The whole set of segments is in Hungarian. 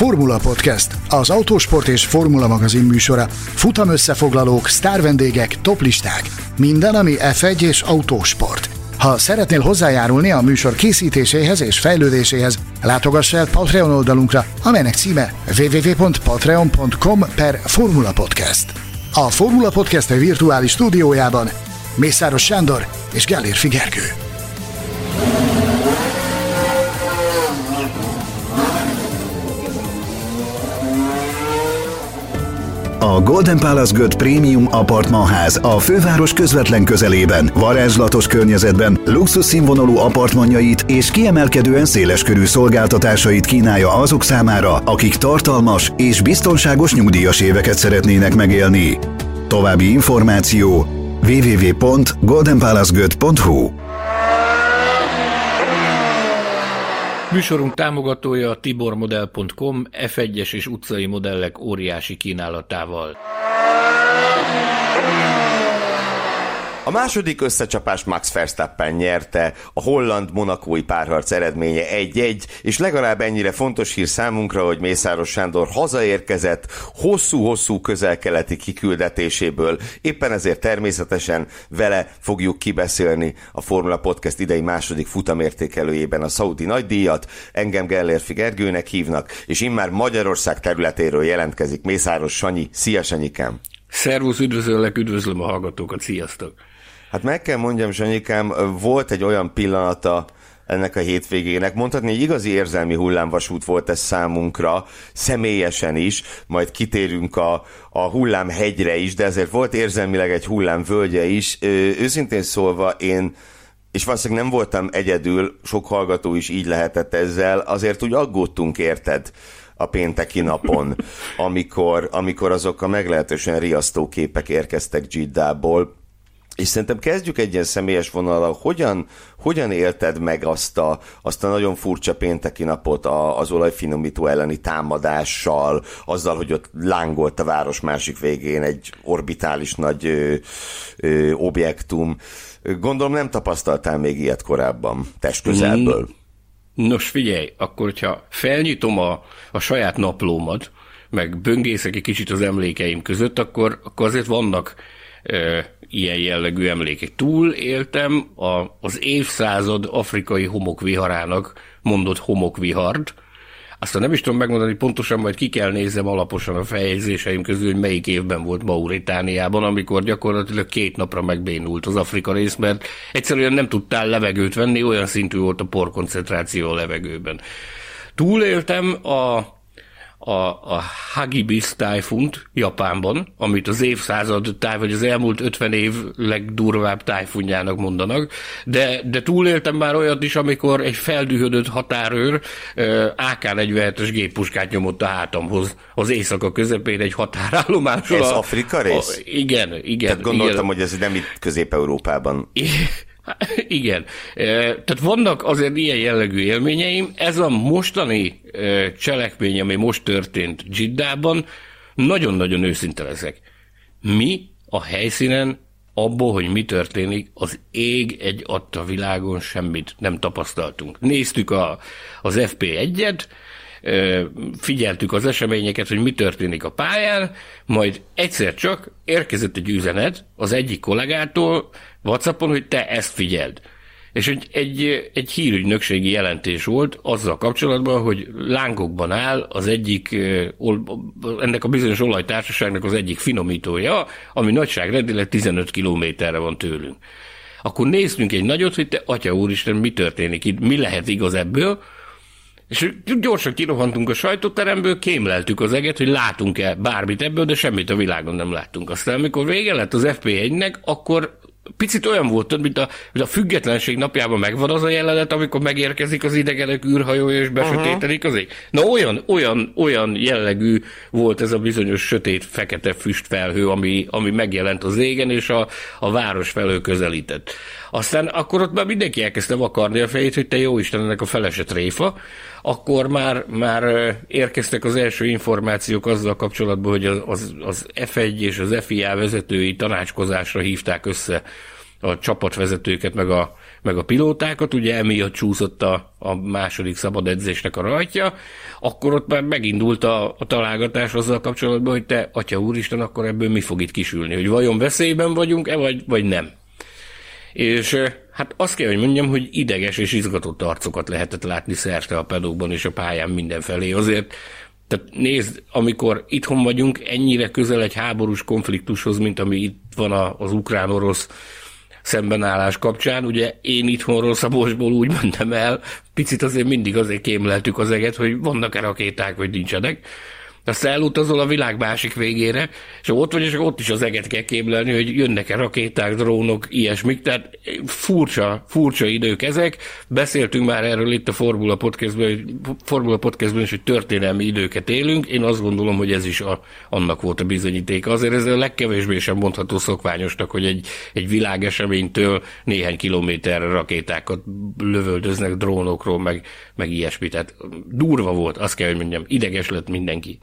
Formula Podcast, az autósport és formula magazin műsora. Futam összefoglalók, sztárvendégek, toplisták. Minden, ami F1 és autósport. Ha szeretnél hozzájárulni a műsor készítéséhez és fejlődéséhez, látogass el Patreon oldalunkra, amelynek címe www.patreon.com per Formula Podcast. A Formula Podcast virtuális stúdiójában Mészáros Sándor és Gellér Figergő. A Golden Palace Göt Premium Apartmanház a főváros közvetlen közelében, varázslatos környezetben, luxus színvonalú apartmanjait és kiemelkedően széleskörű szolgáltatásait kínálja azok számára, akik tartalmas és biztonságos nyugdíjas éveket szeretnének megélni. További információ www.goldenpalacegöt.hu Műsorunk támogatója a tibormodel.com F1-es és utcai modellek óriási kínálatával. A második összecsapás Max Verstappen nyerte, a holland-monakói párharc eredménye 1-1, és legalább ennyire fontos hír számunkra, hogy Mészáros Sándor hazaérkezett hosszú-hosszú közel-keleti kiküldetéséből. Éppen ezért természetesen vele fogjuk kibeszélni a Formula Podcast idei második futamértékelőjében a Saudi nagydíjat. Engem Gellérfi Gergőnek hívnak, és immár Magyarország területéről jelentkezik Mészáros Sanyi. Szia Sanyikám! Szervusz, üdvözöllek, üdvözlöm a hallgatókat, sziasztok! Hát meg kell mondjam, Sanyikám, volt egy olyan pillanata ennek a hétvégének. Mondhatni, egy igazi érzelmi hullámvasút volt ez számunkra, személyesen is, majd kitérünk a, a hullámhegyre is, de ezért volt érzelmileg egy hullámvölgye is. Ö, őszintén szólva én és valószínűleg nem voltam egyedül, sok hallgató is így lehetett ezzel, azért úgy aggódtunk érted a pénteki napon, amikor, amikor azok a meglehetősen riasztó képek érkeztek Giddából, és szerintem kezdjük egy ilyen személyes vonalra, hogyan, hogyan élted meg azt a, azt a nagyon furcsa pénteki napot a, az olajfinomító elleni támadással, azzal, hogy ott lángolt a város másik végén egy orbitális nagy ö, ö, objektum. Gondolom nem tapasztaltál még ilyet korábban, testközelből. Nos figyelj, akkor hogyha felnyitom a, a saját naplómat, meg böngészek egy kicsit az emlékeim között, akkor, akkor azért vannak ilyen jellegű emlékek. Túl éltem a, az évszázad afrikai homokviharának mondott homokvihart, aztán nem is tudom megmondani pontosan, majd ki kell nézzem alaposan a feljegyzéseim közül, hogy melyik évben volt Mauritániában, amikor gyakorlatilag két napra megbénult az Afrika rész, mert egyszerűen nem tudtál levegőt venni, olyan szintű volt a porkoncentráció a levegőben. Túléltem a a, a Hagibis tájfunt Japánban, amit az évszázad táj, vagy az elmúlt 50 év legdurvább tájfunjának mondanak, de, de túléltem már olyat is, amikor egy feldühödött határőr AK-47-es géppuskát nyomott a hátamhoz az éjszaka közepén egy határállomáson. Ez Afrika rész? A, igen, igen. Tehát gondoltam, igen. hogy ez nem itt Közép-Európában. Igen. Tehát vannak azért ilyen jellegű élményeim. Ez a mostani cselekmény, ami most történt Giddában, nagyon-nagyon őszinte leszek. Mi a helyszínen abból, hogy mi történik, az ég egy adta világon semmit nem tapasztaltunk. Néztük a, az FP1-et, figyeltük az eseményeket, hogy mi történik a pályán, majd egyszer csak érkezett egy üzenet az egyik kollégától WhatsAppon, hogy te ezt figyeld. És egy, egy, egy hírügynökségi jelentés volt azzal kapcsolatban, hogy lángokban áll az egyik, ennek a bizonyos olajtársaságnak az egyik finomítója, ami nagyságrendileg 15 kilométerre van tőlünk. Akkor nézzünk egy nagyot, hogy te, atya úristen, mi történik itt, mi lehet igaz ebből, és gyorsan kirohantunk a sajtóteremből, kémleltük az eget, hogy látunk-e bármit ebből, de semmit a világon nem láttunk. Aztán, amikor vége lett az FP1-nek, akkor picit olyan volt, mint a, mint a függetlenség napjában megvan az a jelenet, amikor megérkezik az idegenek űrhajója és besötétedik az ég. Na olyan, olyan, olyan jellegű volt ez a bizonyos sötét, fekete füstfelhő, ami, ami megjelent az égen, és a, a város felől közelített. Aztán akkor ott már mindenki elkezdte vakarni a fejét, hogy te jó Isten, ennek a felese tréfa, akkor már, már érkeztek az első információk azzal kapcsolatban, hogy az, az, az F1 és az FIA vezetői tanácskozásra hívták össze a csapatvezetőket, meg a, meg a pilótákat, ugye emiatt csúszott a, a második szabad edzésnek a rajtja, akkor ott már megindult a, a találgatás azzal kapcsolatban, hogy te, atya úristen, akkor ebből mi fog itt kisülni, hogy vajon veszélyben vagyunk-e, vagy, vagy nem. És hát azt kell, hogy mondjam, hogy ideges és izgatott arcokat lehetett látni szerte a pedókban és a pályán mindenfelé. Azért tehát nézd, amikor itthon vagyunk, ennyire közel egy háborús konfliktushoz, mint ami itt van az ukrán-orosz szembenállás kapcsán. Ugye én itthonról Szabolcsból úgy mentem el, picit azért mindig azért kémleltük az eget, hogy vannak-e rakéták, vagy nincsenek. Aztán elutazol a világ másik végére, és ott vagy, és ott is az eget kell kémlelni, hogy jönnek-e rakéták, drónok, ilyesmik, tehát furcsa, furcsa idők ezek. Beszéltünk már erről itt a Formula Podcastben, Formula Podcastben is, hogy történelmi időket élünk. Én azt gondolom, hogy ez is a, annak volt a bizonyítéka. Azért ez a legkevésbé sem mondható szokványosnak, hogy egy, egy világeseménytől néhány kilométerre rakétákat lövöldöznek drónokról, meg, meg ilyesmi. Tehát durva volt, azt kell, hogy mondjam, ideges lett mindenki.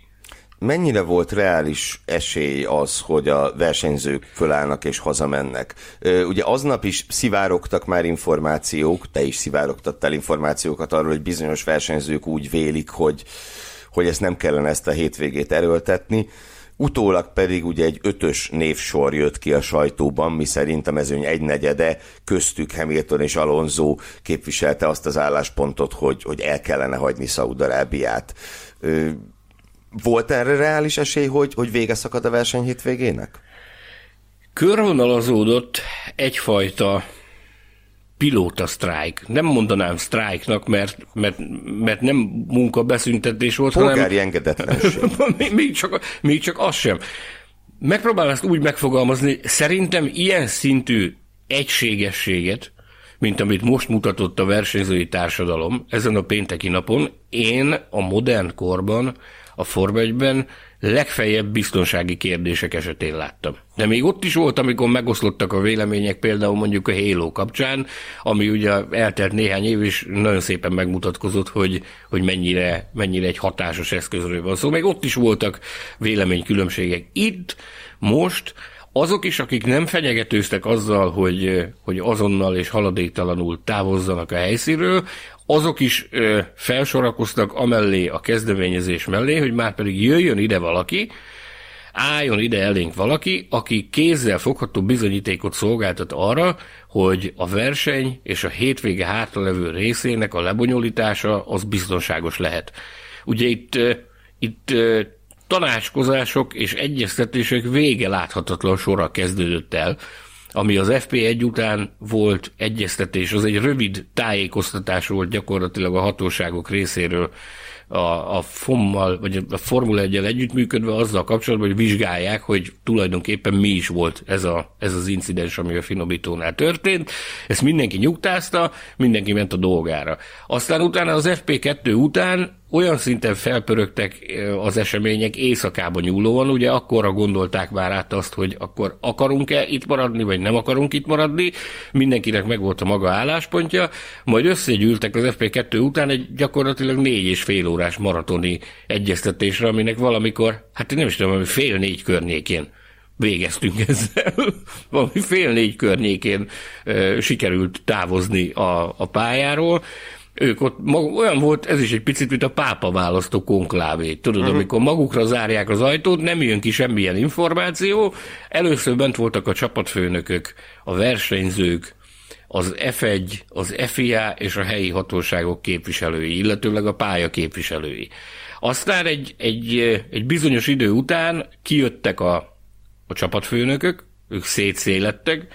Mennyire volt reális esély az, hogy a versenyzők fölállnak és hazamennek? Ugye aznap is szivárogtak már információk, te is szivárogtattál információkat arról, hogy bizonyos versenyzők úgy vélik, hogy, hogy ezt nem kellene ezt a hétvégét erőltetni. Utólag pedig ugye egy ötös névsor jött ki a sajtóban, mi szerint a mezőny egynegyede, köztük Hamilton és Alonso képviselte azt az álláspontot, hogy, hogy el kellene hagyni Szaudarábiát volt erre reális esély, hogy, hogy vége szakad a verseny hétvégének? Körvonalazódott egyfajta pilóta sztrájk. Nem mondanám sztrájknak, mert, mert, mert nem munkabeszüntetés volt, Polgári hanem... engedetlenség. még, csak, még csak az sem. Megpróbálom ezt úgy megfogalmazni, szerintem ilyen szintű egységességet, mint amit most mutatott a versenyzői társadalom ezen a pénteki napon, én a modern korban a Forma 1-ben legfeljebb biztonsági kérdések esetén láttam. De még ott is volt, amikor megoszlottak a vélemények, például mondjuk a Halo kapcsán, ami ugye eltelt néhány év, és nagyon szépen megmutatkozott, hogy, hogy mennyire, mennyire egy hatásos eszközről van szó. Szóval még ott is voltak véleménykülönbségek. Itt most azok is, akik nem fenyegetőztek azzal, hogy, hogy azonnal és haladéktalanul távozzanak a helyszínről, azok is ö, felsorakoztak amellé a kezdeményezés mellé, hogy már pedig jöjjön ide valaki, álljon ide elénk valaki, aki kézzel fogható bizonyítékot szolgáltat arra, hogy a verseny és a hétvége hátralevő részének a lebonyolítása az biztonságos lehet. Ugye itt, itt tanácskozások és egyeztetések vége láthatatlan sorra kezdődött el, ami az FP1 után volt egyeztetés, az egy rövid tájékoztatás volt gyakorlatilag a hatóságok részéről a, a FOM-mal, vagy a Formula 1 együttműködve azzal kapcsolatban, hogy vizsgálják, hogy tulajdonképpen mi is volt ez, a, ez az incidens, ami a finomítónál történt. Ezt mindenki nyugtázta, mindenki ment a dolgára. Aztán utána az FP2 után olyan szinten felpörögtek az események éjszakába nyúlóan, ugye akkorra gondolták már át azt, hogy akkor akarunk-e itt maradni, vagy nem akarunk itt maradni, mindenkinek megvolt a maga álláspontja, majd összegyűltek az FP2 után egy gyakorlatilag négy és fél órás maratoni egyeztetésre, aminek valamikor, hát nem is tudom, fél négy környékén végeztünk ezzel. Valami fél négy környékén e, sikerült távozni a, a pályáról, ők ott, mag, olyan volt, ez is egy picit, mint a pápa választó konklávé. Tudod, uh-huh. amikor magukra zárják az ajtót, nem jön ki semmilyen információ. Először bent voltak a csapatfőnökök, a versenyzők, az F1, az FIA és a helyi hatóságok képviselői, illetőleg a pálya képviselői. Aztán egy, egy, egy bizonyos idő után kijöttek a, a csapatfőnökök, ők szétszélettek,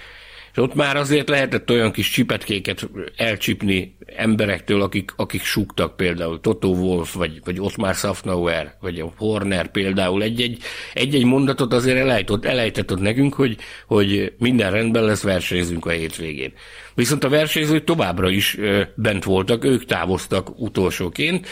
és ott már azért lehetett olyan kis csipetkéket elcsipni emberektől, akik, akik suktak például Toto Wolf, vagy, vagy Ottmar Safnauer, vagy a Horner például egy-egy, egy-egy mondatot azért elejtett, elejtett ott nekünk, hogy, hogy minden rendben lesz, versenyzünk a hétvégén. Viszont a versenyzők továbbra is bent voltak, ők távoztak utolsóként,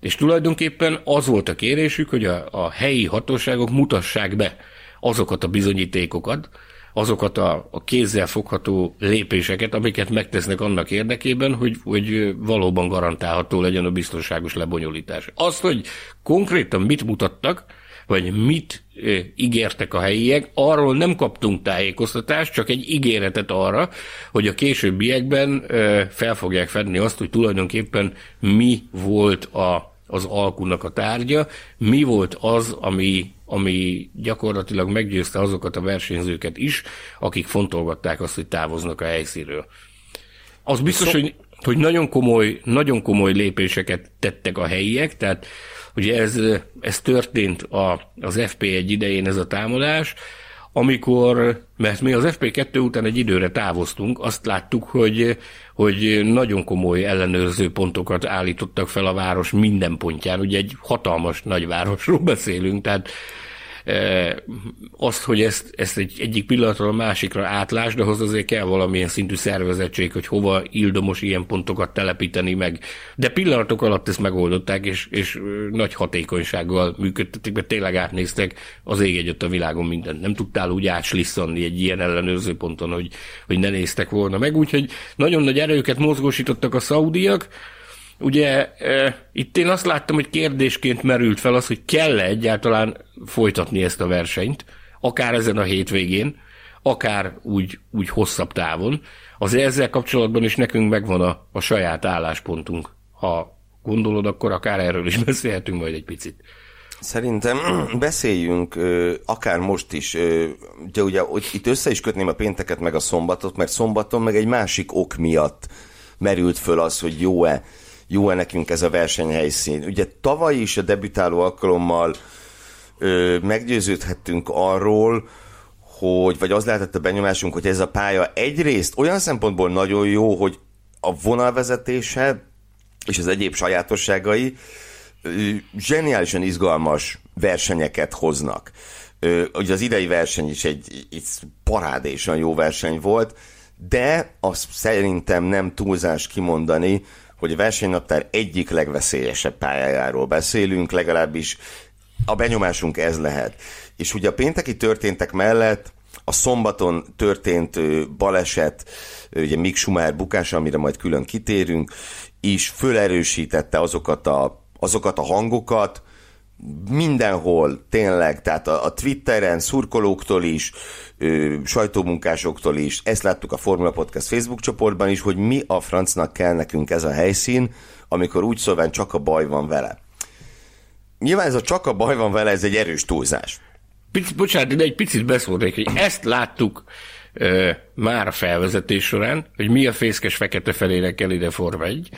és tulajdonképpen az volt a kérésük, hogy a, a helyi hatóságok mutassák be azokat a bizonyítékokat, azokat a, a kézzel fogható lépéseket, amiket megtesznek annak érdekében, hogy, hogy valóban garantálható legyen a biztonságos lebonyolítás. Azt, hogy konkrétan mit mutattak, vagy mit ígértek a helyiek, arról nem kaptunk tájékoztatást, csak egy ígéretet arra, hogy a későbbiekben fel fogják fedni azt, hogy tulajdonképpen mi volt a, az alkunak a tárgya, mi volt az, ami, ami gyakorlatilag meggyőzte azokat a versenyzőket is, akik fontolgatták azt, hogy távoznak a helyszínről. Az biztos, szó... hogy, hogy nagyon komoly, nagyon komoly lépéseket tettek a helyiek, tehát Ugye ez, ez történt a, az FP1 idején ez a támadás, amikor, mert mi az FP2 után egy időre távoztunk, azt láttuk, hogy, hogy nagyon komoly ellenőrző pontokat állítottak fel a város minden pontján. Ugye egy hatalmas nagyvárosról beszélünk, tehát azt, hogy ezt, ezt egy, egyik pillanatról a másikra átlásd, ahhoz azért kell valamilyen szintű szervezettség, hogy hova ildomos ilyen pontokat telepíteni meg. De pillanatok alatt ezt megoldották, és, és nagy hatékonysággal működtetik, mert tényleg átnéztek az ég egyet a világon mindent. Nem tudtál úgy átslisszanni egy ilyen ellenőrző ponton, hogy, hogy ne néztek volna meg. Úgyhogy nagyon nagy erőket mozgósítottak a szaudiak, Ugye e, itt én azt láttam, hogy kérdésként merült fel az, hogy kell-e egyáltalán folytatni ezt a versenyt, akár ezen a hétvégén, akár úgy, úgy hosszabb távon. Azért ezzel kapcsolatban is nekünk megvan a, a saját álláspontunk. Ha gondolod, akkor akár erről is beszélhetünk majd egy picit. Szerintem beszéljünk akár most is, de ugye itt össze is kötném a pénteket meg a szombatot, mert szombaton meg egy másik ok miatt merült föl az, hogy jó-e jó-e nekünk ez a versenyhelyszín. Ugye tavaly is a debütáló alkalommal ö, meggyőződhettünk arról, hogy, vagy az lehetett a benyomásunk, hogy ez a pálya egyrészt olyan szempontból nagyon jó, hogy a vonalvezetése és az egyéb sajátosságai ö, zseniálisan izgalmas versenyeket hoznak. Ö, ugye az idei verseny is egy, egy parádésan jó verseny volt, de azt szerintem nem túlzás kimondani, hogy a versenynaptár egyik legveszélyesebb pályájáról beszélünk, legalábbis a benyomásunk ez lehet. És ugye a pénteki történtek mellett a szombaton történt baleset, ugye Mick Schumacher bukása, amire majd külön kitérünk, is fölerősítette azokat a, azokat a hangokat, mindenhol tényleg, tehát a, a Twitteren, szurkolóktól is, ö, sajtómunkásoktól is, ezt láttuk a Formula Podcast Facebook csoportban is, hogy mi a francnak kell nekünk ez a helyszín, amikor úgy szóval csak a baj van vele. Nyilván ez a csak a baj van vele, ez egy erős túlzás. Pic, bocsánat, de egy picit beszólnék, hogy ezt láttuk ö, már a felvezetés során, hogy mi a fészkes fekete felének kell ide Forma 1.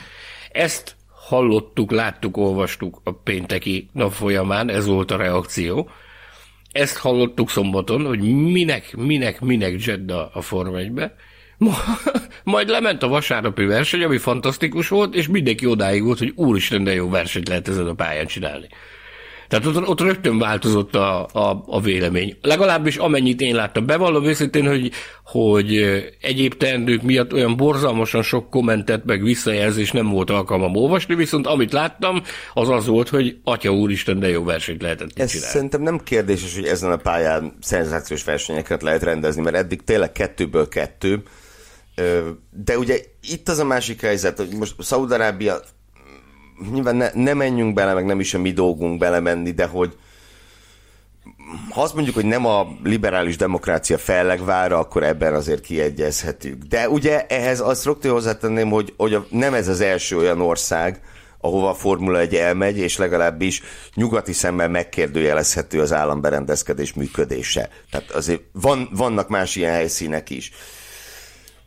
Ezt hallottuk, láttuk, olvastuk a pénteki nap folyamán, ez volt a reakció. Ezt hallottuk szombaton, hogy minek, minek, minek Jedda a Forma 1-be. Majd lement a vasárnapi verseny, ami fantasztikus volt, és mindenki odáig volt, hogy úristen, de jó versenyt lehet ezen a pályán csinálni. Tehát ott, ott rögtön változott a, a, a vélemény. Legalábbis amennyit én láttam. Bevallom őszintén, hogy, hogy egyéb teendők miatt olyan borzalmasan sok kommentet meg visszajelzés nem volt alkalmam olvasni, viszont amit láttam, az az volt, hogy atya úristen, de jó versenyt lehetett Ez csinálni. szerintem nem kérdéses, hogy ezen a pályán szenzációs versenyeket lehet rendezni, mert eddig tényleg kettőből kettő, de ugye itt az a másik helyzet, hogy most Szaudarábia nyilván ne, ne menjünk bele, meg nem is a mi dolgunk belemenni, de hogy ha azt mondjuk, hogy nem a liberális demokrácia fellegvára, akkor ebben azért kiegyezhetünk. De ugye ehhez azt rögtön hozzátenném, hogy, hogy a, nem ez az első olyan ország, ahova a Formula 1 elmegy, és legalábbis nyugati szemmel megkérdőjelezhető az államberendezkedés működése. Tehát azért van, vannak más ilyen helyszínek is.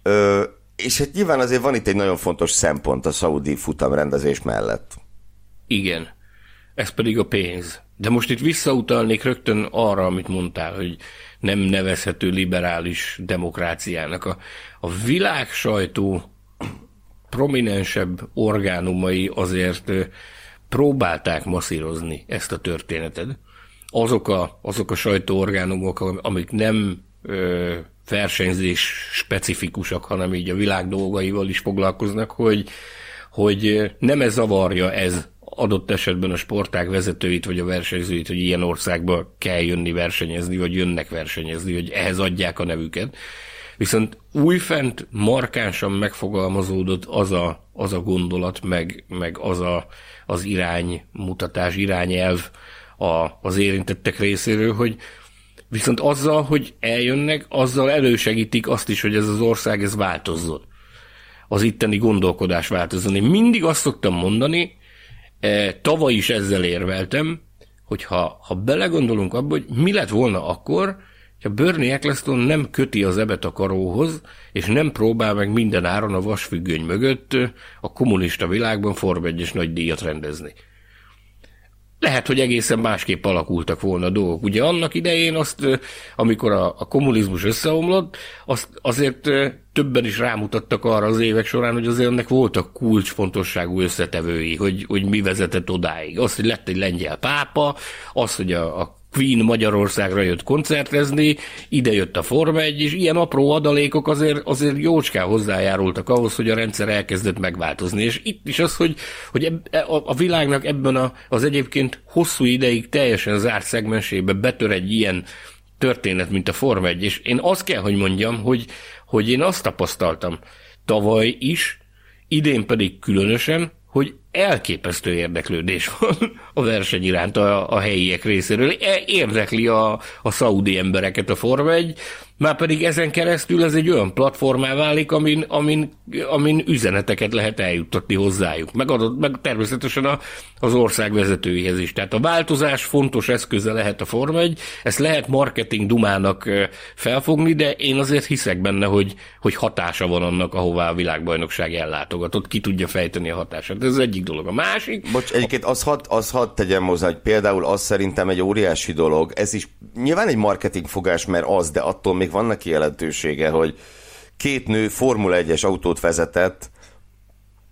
Ö, és hát nyilván azért van itt egy nagyon fontos szempont a szaudi futamrendezés mellett. Igen, ez pedig a pénz. De most itt visszautalnék rögtön arra, amit mondtál, hogy nem nevezhető liberális demokráciának. A, a világ sajtó prominensebb orgánumai azért próbálták masszírozni ezt a történetet. Azok a, azok a sajtóorgánumok, amik nem ö, versenyzés specifikusak, hanem így a világ dolgaival is foglalkoznak, hogy, hogy nem ez zavarja ez adott esetben a sportág vezetőit vagy a versenyzőit, hogy ilyen országba kell jönni versenyezni, vagy jönnek versenyezni, hogy ehhez adják a nevüket. Viszont újfent markánsan megfogalmazódott az a, az a gondolat, meg, meg az a, az iránymutatás, irányelv, a, az érintettek részéről, hogy viszont azzal, hogy eljönnek, azzal elősegítik azt is, hogy ez az ország ez változzon. Az itteni gondolkodás változzon. Én mindig azt szoktam mondani, e, tavaly is ezzel érveltem, hogy ha, ha belegondolunk abba, hogy mi lett volna akkor, ha Bernie Eccleston nem köti az ebet a karóhoz, és nem próbál meg minden áron a vasfüggöny mögött a kommunista világban Form 1 nagy díjat rendezni. Lehet, hogy egészen másképp alakultak volna a dolgok. Ugye annak idején azt, amikor a, a kommunizmus összeomlott, azt azért többen is rámutattak arra az évek során, hogy azért ennek voltak kulcsfontosságú összetevői, hogy, hogy mi vezetett odáig. Az, hogy lett egy lengyel pápa, az, hogy a, a Queen Magyarországra jött koncertezni, ide jött a Forma 1, és ilyen apró adalékok azért, azért jócskán hozzájárultak ahhoz, hogy a rendszer elkezdett megváltozni. És itt is az, hogy, hogy eb, e, a, a világnak ebben a, az egyébként hosszú ideig teljesen zárt szegmensébe betör egy ilyen történet, mint a Forma 1, és én azt kell, hogy mondjam, hogy, hogy én azt tapasztaltam tavaly is, idén pedig különösen, hogy elképesztő érdeklődés van a verseny iránt a, a helyiek részéről. E, érdekli a, a szaudi embereket a Forma 1, már pedig ezen keresztül ez egy olyan platformá válik, amin, amin, amin üzeneteket lehet eljuttatni hozzájuk. Meg, adott, meg természetesen a, az ország vezetőihez is. Tehát a változás fontos eszköze lehet a Forma 1, ezt lehet marketing dumának felfogni, de én azért hiszek benne, hogy, hogy hatása van annak, ahová a világbajnokság ellátogatott. Ki tudja fejteni a hatását. Ez az egyik dolog. A másik... Bocs, egyébként az hadd az had tegyem hozzá, hogy például az szerintem egy óriási dolog. Ez is nyilván egy marketing fogás, mert az, de attól még vannak jelentősége, hogy két nő Formula 1-es autót vezetett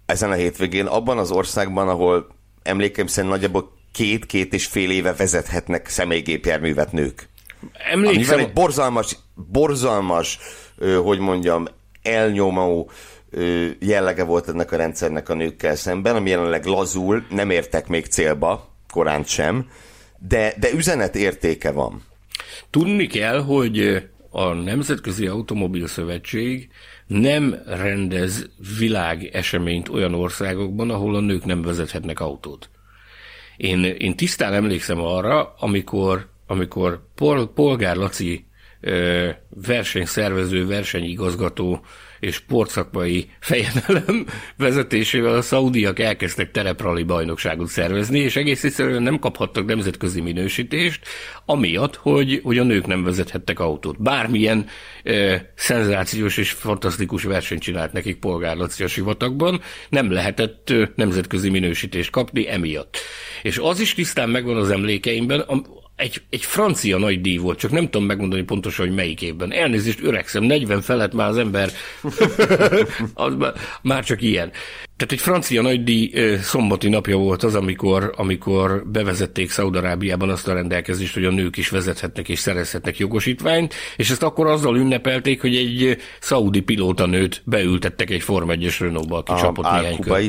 ezen a hétvégén abban az országban, ahol emlékeim szerint nagyjából két-két és fél éve vezethetnek személygépjárművet nők. Emlékszem... Amivel egy borzalmas, borzalmas, hogy mondjam, elnyomó jellege volt ennek a rendszernek a nőkkel szemben, ami jelenleg lazul, nem értek még célba, korán sem, de, de üzenet értéke van. Tudni kell, hogy a Nemzetközi Automobil Szövetség nem rendez világeseményt olyan országokban, ahol a nők nem vezethetnek autót. Én, én tisztán emlékszem arra, amikor, amikor Pol, Polgár Laci versenyszervező, versenyigazgató és sportszakmai fejedelem vezetésével a szaudiak elkezdtek tereprali bajnokságot szervezni, és egész egyszerűen nem kaphattak nemzetközi minősítést, amiatt, hogy, hogy a nők nem vezethettek autót. Bármilyen e, szenzációs és fantasztikus versenyt csinált nekik polgárlaci a sivatagban, nem lehetett nemzetközi minősítést kapni emiatt. És az is tisztán megvan az emlékeimben, egy, egy francia nagy díj volt, csak nem tudom megmondani pontosan, hogy melyik évben. Elnézést, öregszem, 40 felett már az ember, az már, már csak ilyen. Tehát egy francia nagydíj szombati napja volt az, amikor, amikor bevezették Szaudarábiában azt a rendelkezést, hogy a nők is vezethetnek és szerezhetnek jogosítványt, és ezt akkor azzal ünnepelték, hogy egy szaudi pilótanőt beültettek egy Form 1-es Renault-ba, aki a, csapott néhány kör.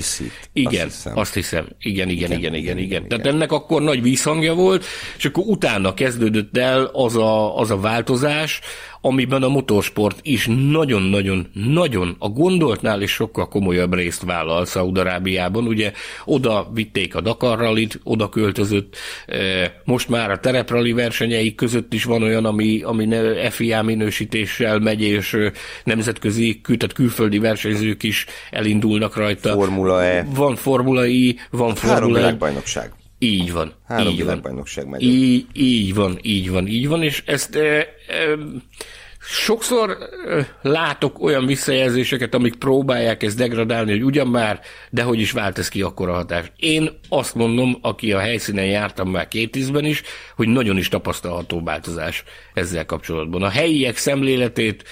Igen, azt hiszem. azt hiszem. Igen, igen, igen, igen, igen, igen, igen. Tehát ennek akkor nagy vízhangja volt, és akkor utána kezdődött el az a, az a változás, amiben a motorsport is nagyon-nagyon-nagyon a gondoltnál is sokkal komolyabb részt vállal Szaudarábiában. Ugye oda vitték a Dakar Rallit, oda költözött, e, most már a tereprali versenyei között is van olyan, ami, ami FIA minősítéssel megy, és e, nemzetközi, tehát külföldi versenyzők is elindulnak rajta. Formula E. Van Formula I, van Formula Három világbajnokság. Így van. Három így világbajnokság megy. Így, így van, így van, így van, és ezt e, e, Sokszor látok olyan visszajelzéseket, amik próbálják ezt degradálni, hogy ugyan már, de hogy is vált ez ki akkor a hatást. Én azt mondom, aki a helyszínen jártam már két tízben is, hogy nagyon is tapasztalható változás ezzel kapcsolatban. A helyiek szemléletét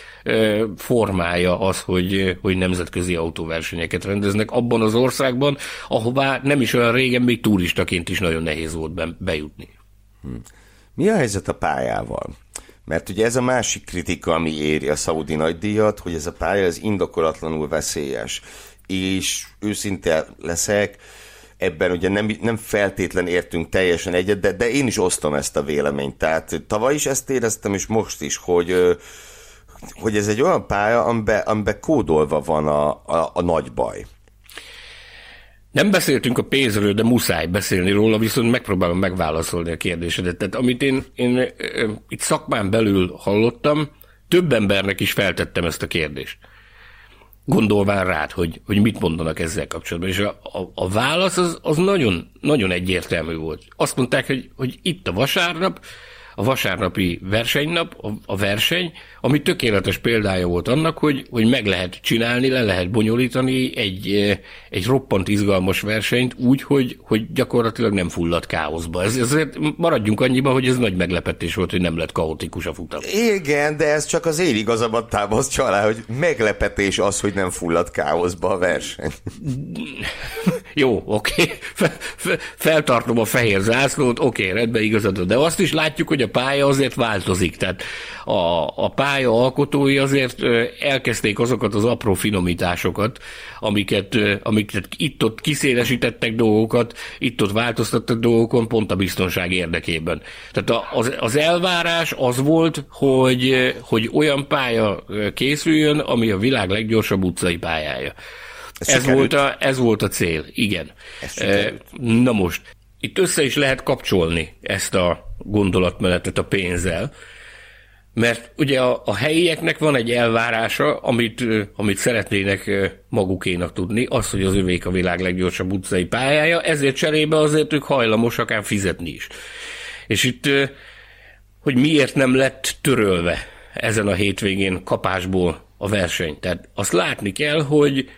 formálja az, hogy, hogy nemzetközi autóversenyeket rendeznek abban az országban, ahová nem is olyan régen még turistaként is nagyon nehéz volt bejutni. Hm. Mi a helyzet a pályával? Mert ugye ez a másik kritika, ami éri a szaudi nagydíjat, hogy ez a pálya az indokolatlanul veszélyes. És őszinte leszek, ebben ugye nem, nem feltétlen értünk teljesen egyet, de, de én is osztom ezt a véleményt. Tehát tavaly is ezt éreztem, és most is, hogy, hogy ez egy olyan pálya, amiben, amiben kódolva van a, a, a nagy baj. Nem beszéltünk a pénzről, de muszáj beszélni róla, viszont megpróbálom megválaszolni a kérdésedet. Tehát amit én, én itt szakmán belül hallottam, több embernek is feltettem ezt a kérdést. Gondolván rád, hogy, hogy mit mondanak ezzel kapcsolatban. És a, a, a válasz az, az nagyon, nagyon egyértelmű volt. Azt mondták, hogy, hogy itt a vasárnap, a vasárnapi versenynap, a, verseny, ami tökéletes példája volt annak, hogy, hogy meg lehet csinálni, le lehet bonyolítani egy, eh, egy roppant izgalmas versenyt úgy, hogy, hogy gyakorlatilag nem fullad káoszba. Ez, ezért maradjunk annyiba, hogy ez nagy meglepetés volt, hogy nem lett kaotikus a futam. Igen, de ez csak az én igazamat támaszt alá, hogy meglepetés az, hogy nem fullad káoszba a verseny. Jó, oké, okay. Fe, fe, feltartom a fehér zászlót, oké, okay, rendben igazad, de azt is látjuk, hogy a pálya azért változik. Tehát a, a pálya alkotói azért elkezdték azokat az apró finomításokat, amiket, amiket itt-ott kiszélesítettek dolgokat, itt-ott változtattak dolgokon, pont a biztonság érdekében. Tehát az, az elvárás az volt, hogy, hogy olyan pálya készüljön, ami a világ leggyorsabb utcai pályája. Ez, ez, volt a, ez volt a cél, igen. Na most, itt össze is lehet kapcsolni ezt a gondolatmenetet a pénzzel, mert ugye a, a helyieknek van egy elvárása, amit, amit szeretnének magukénak tudni, az, hogy az övék a világ leggyorsabb utcai pályája, ezért cserébe azért ők hajlamosak ám fizetni is. És itt, hogy miért nem lett törölve ezen a hétvégén kapásból a verseny. Tehát azt látni kell, hogy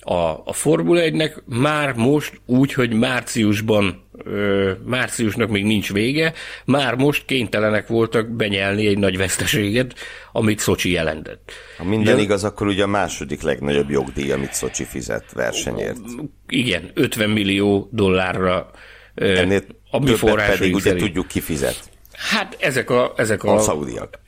a, a Formula 1-nek már most úgy, hogy márciusban, ö, márciusnak még nincs vége, már most kénytelenek voltak benyelni egy nagy veszteséget, amit Szocsi jelentett. Ha minden ja, igaz, akkor ugye a második legnagyobb jogdíj, amit Szocsi fizet versenyért. Igen, 50 millió dollárra Ennél a mi pedig ugye szerint. tudjuk kifizet. Hát ezek a... Ezek a, a szaudiak.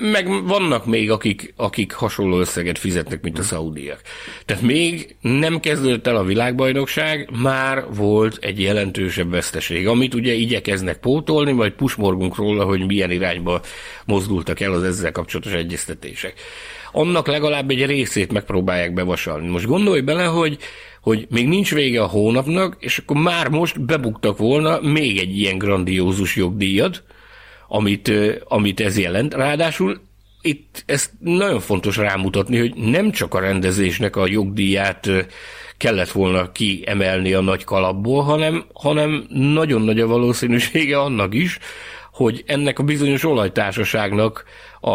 Meg vannak még, akik, akik hasonló összeget fizetnek, mint a szaudiak. Tehát még nem kezdődött el a világbajnokság, már volt egy jelentősebb veszteség, amit ugye igyekeznek pótolni, majd pusmorgunk róla, hogy milyen irányba mozdultak el az ezzel kapcsolatos egyeztetések. Annak legalább egy részét megpróbálják bevasalni. Most gondolj bele, hogy hogy még nincs vége a hónapnak, és akkor már most bebuktak volna még egy ilyen grandiózus jogdíjat, amit, amit ez jelent. Ráadásul itt ezt nagyon fontos rámutatni, hogy nem csak a rendezésnek a jogdíját kellett volna kiemelni a nagy kalapból, hanem, hanem nagyon nagy a valószínűsége annak is, hogy ennek a bizonyos olajtársaságnak a,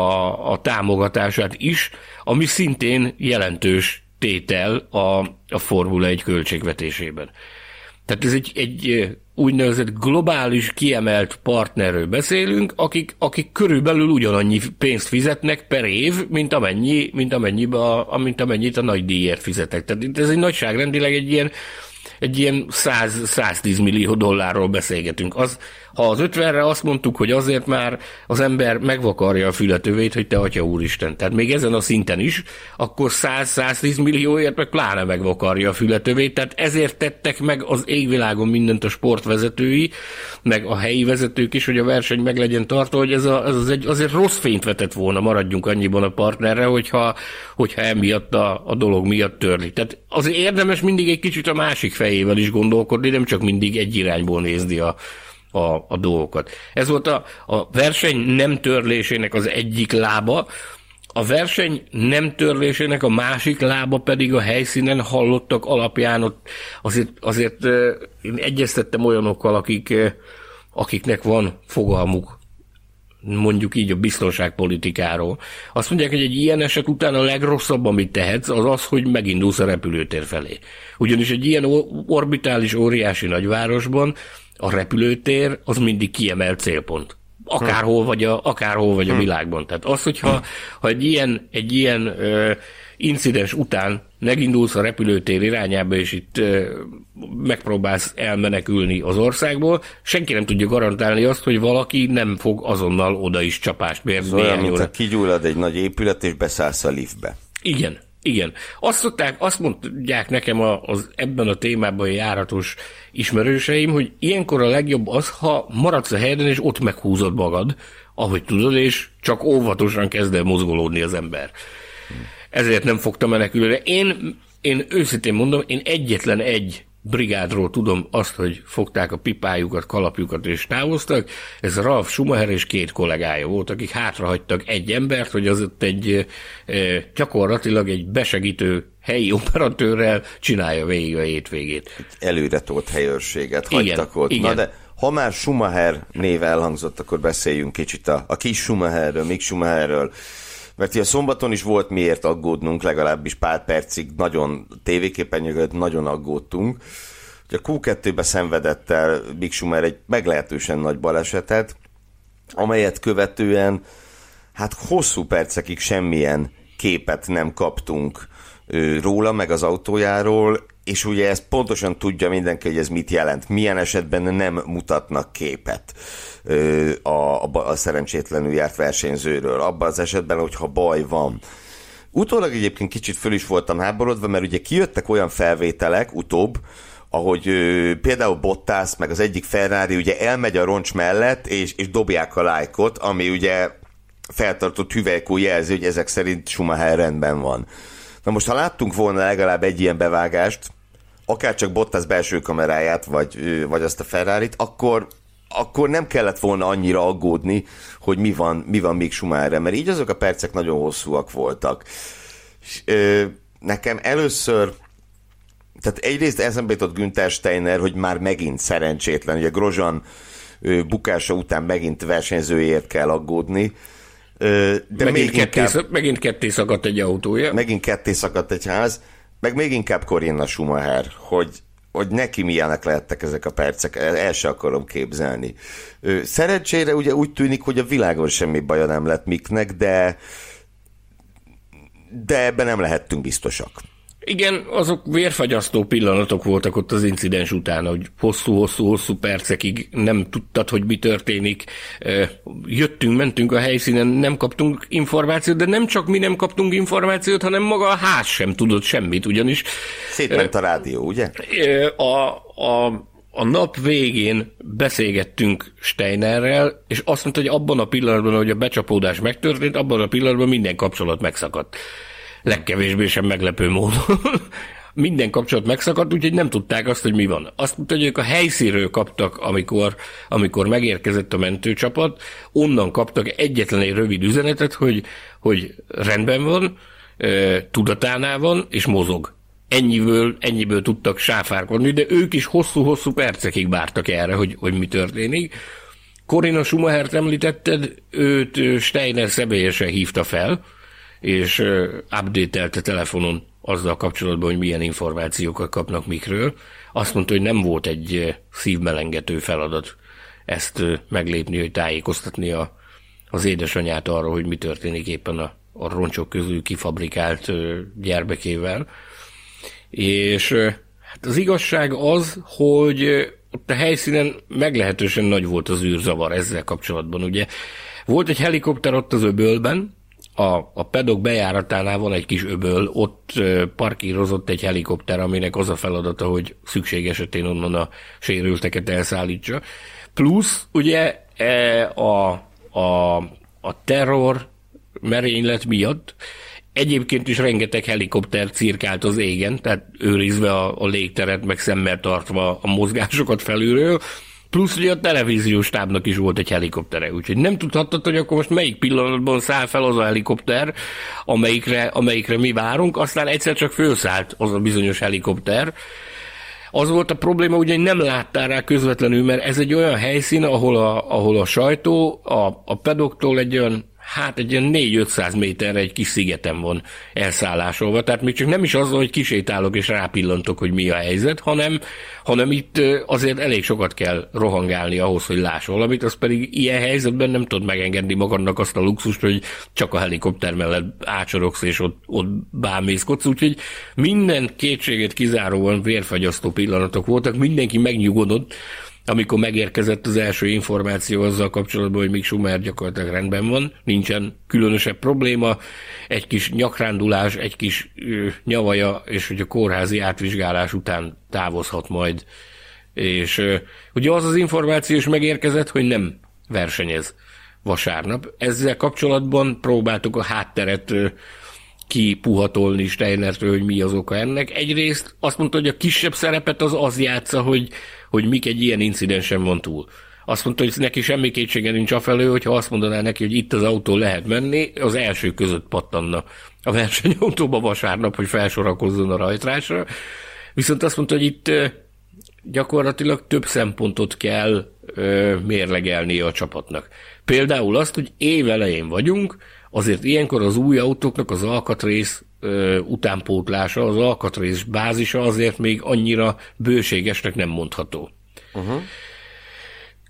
a támogatását is, ami szintén jelentős tétel a, a Formula 1 költségvetésében. Tehát ez egy, egy úgynevezett globális kiemelt partnerről beszélünk, akik, akik körülbelül ugyanannyi pénzt fizetnek per év, mint, amennyi, mint, amennyibe a, mint amennyit a nagy díjért fizetek. Tehát ez egy nagyságrendileg egy ilyen egy ilyen 100-110 millió dollárról beszélgetünk. Az, ha az 50-re azt mondtuk, hogy azért már az ember megvakarja a fületövét, hogy te atya úristen. Tehát még ezen a szinten is, akkor 100-110 millióért meg pláne megvakarja a fületövét. Tehát ezért tettek meg az égvilágon mindent a sportvezetői, meg a helyi vezetők is, hogy a verseny meg legyen tartva, hogy ez, a, ez az egy, azért rossz fényt vetett volna, maradjunk annyiban a partnerre, hogyha, hogyha emiatt a, a dolog miatt törli. Tehát azért érdemes mindig egy kicsit a másik fejével is gondolkodni, nem csak mindig egy irányból nézni a, a, a dolgokat. Ez volt a, a verseny nem törlésének az egyik lába, a verseny nem törlésének a másik lába pedig a helyszínen hallottak alapján ott azért, azért én egyeztettem olyanokkal, akik, akiknek van fogalmuk mondjuk így a biztonságpolitikáról. Azt mondják, hogy egy ilyen eset után a legrosszabb, amit tehetsz, az az, hogy megindulsz a repülőtér felé. Ugyanis egy ilyen orbitális, óriási nagyvárosban a repülőtér az mindig kiemelt célpont. Akárhol vagy a, akárhol vagy a hm. világban. Tehát az, hogyha ha egy ilyen, egy ilyen ö, incidens után megindulsz a repülőtér irányába, és itt ö, megpróbálsz elmenekülni az országból, senki nem tudja garantálni azt, hogy valaki nem fog azonnal oda is csapást mérni. Olyan, mint ha kigyullad egy nagy épület, és beszállsz a liftbe. Igen, igen. Azt szokták, azt mondják nekem az ebben a témában járatos ismerőseim, hogy ilyenkor a legjobb az, ha maradsz a helyeden, és ott meghúzod magad, ahogy tudod, és csak óvatosan kezd el mozgolódni az ember. Ezért nem fogtam menekülni. Én, én őszintén mondom, én egyetlen egy brigádról tudom azt, hogy fogták a pipájukat, kalapjukat és távoztak. Ez Ralf Schumacher és két kollégája volt, akik hátrahagytak egy embert, hogy az ott egy e, gyakorlatilag egy besegítő helyi operatőrrel csinálja végig a hétvégét. Előre tolt helyőrséget hagytak igen, ott. Igen. Na de ha már Schumacher név elhangzott, akkor beszéljünk kicsit a, a kis Schumacherről, Mick Schumacherről. Mert ugye szombaton is volt miért aggódnunk, legalábbis pár percig nagyon tévéképernyőket nagyon aggódtunk. Ugye a Q2-be szenvedett el Mick Schumacher egy meglehetősen nagy balesetet, amelyet követően hát hosszú percekig semmilyen képet nem kaptunk róla, meg az autójáról, és ugye ezt pontosan tudja mindenki, hogy ez mit jelent. Milyen esetben nem mutatnak képet a, a, a szerencsétlenül járt versenyzőről. Abban az esetben, hogyha baj van. Utólag egyébként kicsit föl is voltam háborodva, mert ugye kijöttek olyan felvételek utóbb, ahogy ö, például Bottas, meg az egyik Ferrari ugye elmegy a roncs mellett, és, és dobják a lájkot, ami ugye feltartott hüvelykú jelzi, hogy ezek szerint Schumacher rendben van. Na most, ha láttunk volna legalább egy ilyen bevágást, akár csak Bottas belső kameráját, vagy, vagy azt a ferrari akkor, akkor nem kellett volna annyira aggódni, hogy mi van, mi van még Schumacherre, mert így azok a percek nagyon hosszúak voltak. És, ö, nekem először tehát egyrészt eszembe jutott Günther Steiner, hogy már megint szerencsétlen, ugye Grozan bukása után megint versenyzőért kell aggódni, de megint, még ketté, inkább, megint ketté szakadt egy autója. Megint ketté szakadt egy ház, meg még inkább Corinna Schumacher, hogy, hogy neki milyenek lehettek ezek a percek, el se akarom képzelni. Szerencsére ugye úgy tűnik, hogy a világon semmi baja nem lett Miknek, de de ebben nem lehettünk biztosak. Igen, azok vérfagyasztó pillanatok voltak ott az incidens után, hogy hosszú-hosszú-hosszú percekig nem tudtad, hogy mi történik. Jöttünk, mentünk a helyszínen, nem kaptunk információt, de nem csak mi nem kaptunk információt, hanem maga a ház sem tudott semmit, ugyanis... Szétment a rádió, ugye? A, a, a nap végén beszélgettünk Steinerrel, és azt mondta, hogy abban a pillanatban, hogy a becsapódás megtörtént, abban a pillanatban minden kapcsolat megszakadt legkevésbé sem meglepő módon. Minden kapcsolat megszakadt, úgyhogy nem tudták azt, hogy mi van. Azt mondta, hogy ők a helyszínről kaptak, amikor, amikor megérkezett a mentőcsapat, onnan kaptak egyetlen egy rövid üzenetet, hogy, hogy rendben van, tudatánál van, és mozog. Ennyiből, ennyiből tudtak sáfárkodni, de ők is hosszú-hosszú percekig vártak erre, hogy, hogy mi történik. Corina Schumachert említetted, őt Steiner személyesen hívta fel, és update-elte telefonon azzal kapcsolatban, hogy milyen információkat kapnak mikről. Azt mondta, hogy nem volt egy szívmelengető feladat ezt meglépni, hogy tájékoztatni a, az édesanyját arra, hogy mi történik éppen a, a roncsok közül kifabrikált gyermekével. És hát az igazság az, hogy ott a helyszínen meglehetősen nagy volt az űrzavar ezzel kapcsolatban. Ugye volt egy helikopter ott az öbölben, a, a pedok bejáratánál van egy kis öböl, ott parkírozott egy helikopter, aminek az a feladata, hogy szükség esetén onnan a sérülteket elszállítsa. Plusz ugye e, a, a, a terror merénylet miatt Egyébként is rengeteg helikopter cirkált az égen, tehát őrizve a, a légteret, meg szemmel tartva a mozgásokat felülről, Plusz ugye a televíziós stábnak is volt egy helikoptere, úgyhogy nem tudhattad, hogy akkor most melyik pillanatban száll fel az a helikopter, amelyikre, amelyikre mi várunk, aztán egyszer csak fölszállt az a bizonyos helikopter, az volt a probléma, hogy nem láttál rá közvetlenül, mert ez egy olyan helyszín, ahol a, ahol a sajtó a, a pedoktól egy olyan hát egy ilyen 4-500 méterre egy kis szigeten van elszállásolva, tehát még csak nem is az, hogy kisétálok és rápillantok, hogy mi a helyzet, hanem, hanem itt azért elég sokat kell rohangálni ahhoz, hogy láss valamit, az pedig ilyen helyzetben nem tudod megengedni magadnak azt a luxust, hogy csak a helikopter mellett ácsorogsz és ott, ott bámészkodsz, úgyhogy minden kétséget kizáróan vérfagyasztó pillanatok voltak, mindenki megnyugodott, amikor megérkezett az első információ azzal kapcsolatban, hogy Mick Schumer gyakorlatilag rendben van, nincsen különösebb probléma, egy kis nyakrándulás, egy kis nyavaja, és hogy a kórházi átvizsgálás után távozhat majd. És ugye az az információ is megérkezett, hogy nem versenyez vasárnap. Ezzel kapcsolatban próbáltuk a hátteret kipuhatolni Steinertől, hogy mi az oka ennek. Egyrészt azt mondta, hogy a kisebb szerepet az az játsza, hogy, hogy mik egy ilyen incidensen van túl. Azt mondta, hogy neki semmi kétsége nincs afelő, hogyha azt mondaná neki, hogy itt az autó lehet menni, az első között pattanna a versenyautóba vasárnap, hogy felsorakozzon a rajtrásra. Viszont azt mondta, hogy itt gyakorlatilag több szempontot kell ö, mérlegelni a csapatnak. Például azt, hogy év elején vagyunk, azért ilyenkor az új autóknak az alkatrész ö, utánpótlása, az alkatrész bázisa azért még annyira bőségesnek nem mondható. Uh-huh.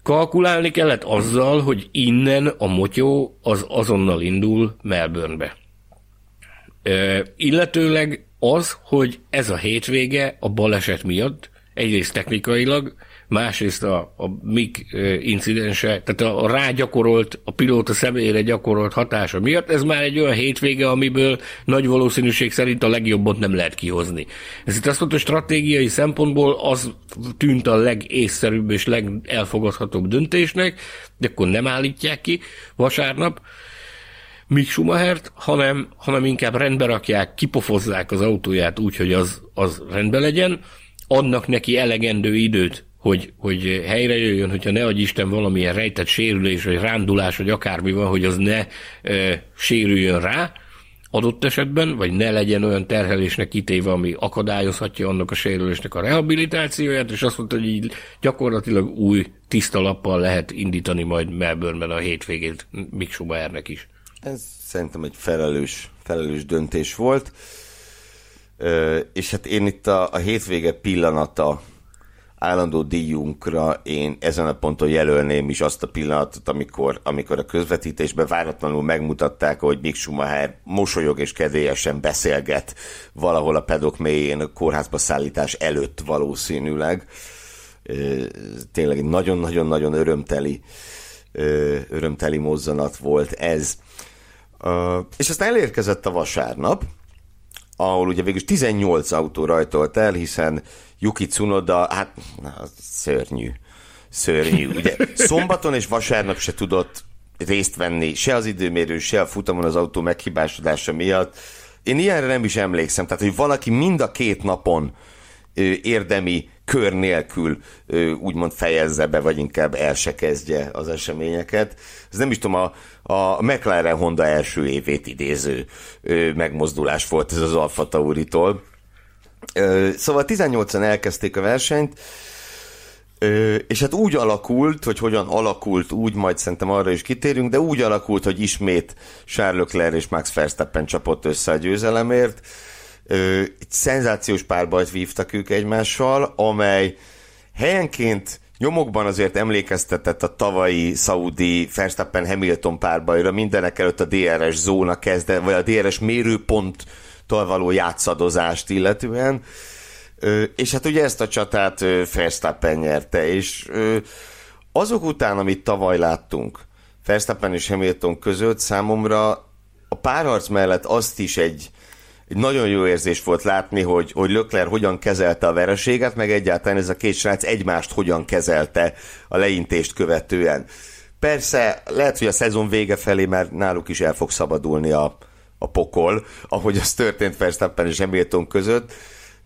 Kalkulálni kellett azzal, hogy innen a motyó az azonnal indul Melbournebe. Ö, illetőleg az, hogy ez a hétvége a baleset miatt egyrészt technikailag, másrészt a, a MIG incidense, tehát a, a rágyakorolt, a pilóta személyére gyakorolt hatása miatt, ez már egy olyan hétvége, amiből nagy valószínűség szerint a legjobbat nem lehet kihozni. Ez itt azt mondta, hogy stratégiai szempontból az tűnt a legészszerűbb és legelfogadhatóbb döntésnek, de akkor nem állítják ki vasárnap, Mick Schumachert, hanem, hanem inkább rendbe rakják, kipofozzák az autóját úgy, hogy az, az rendbe legyen, adnak neki elegendő időt, hogy, hogy helyre jöjjön, hogyha ne adj Isten valamilyen rejtett sérülés, vagy rándulás, vagy akármi van, hogy az ne e, sérüljön rá adott esetben, vagy ne legyen olyan terhelésnek kitéve, ami akadályozhatja annak a sérülésnek a rehabilitációját, és azt mondta, hogy így gyakorlatilag új tiszta lappal lehet indítani majd Melbourneben a hétvégét Mick Schumachernek is. Ez szerintem egy felelős, felelős döntés volt és hát én itt a, a hétvége pillanata állandó díjunkra én ezen a ponton jelölném is azt a pillanatot, amikor, amikor a közvetítésben váratlanul megmutatták, hogy Mick Schumacher mosolyog és kedélyesen beszélget valahol a pedok mélyén a kórházba szállítás előtt valószínűleg. Tényleg egy nagyon-nagyon-nagyon örömteli, örömteli mozzanat volt ez. És aztán elérkezett a vasárnap, ahol ugye végül 18 autó rajtolt el, hiszen Yuki Tsunoda, hát na, szörnyű, szörnyű. Ugye szombaton és vasárnap se tudott részt venni, se az időmérő, se a futamon az autó meghibásodása miatt. Én ilyenre nem is emlékszem, tehát hogy valaki mind a két napon érdemi kör nélkül úgymond fejezze be, vagy inkább el se kezdje az eseményeket. Ez nem is tudom, a, a McLaren Honda első évét idéző megmozdulás volt ez az Alfa Tauritól. Szóval 18-an elkezdték a versenyt, és hát úgy alakult, hogy hogyan alakult, úgy majd szerintem arra is kitérünk, de úgy alakult, hogy ismét Charles Leclerc és Max Verstappen csapott össze a győzelemért, egy szenzációs párbajt vívtak ők egymással, amely helyenként nyomokban azért emlékeztetett a tavalyi Saudi Verstappen Hamilton párbajra, mindenek előtt a DRS zóna kezde, vagy a DRS mérőponttól való játszadozást illetően. És hát ugye ezt a csatát Verstappen nyerte, és azok után, amit tavaly láttunk Verstappen és Hamilton között, számomra a párharc mellett azt is egy nagyon jó érzés volt látni, hogy, hogy Lökler hogyan kezelte a vereséget, meg egyáltalán ez a két srác egymást hogyan kezelte a leintést követően. Persze, lehet, hogy a szezon vége felé már náluk is el fog szabadulni a, a pokol, ahogy az történt Verstappen és Hamilton között,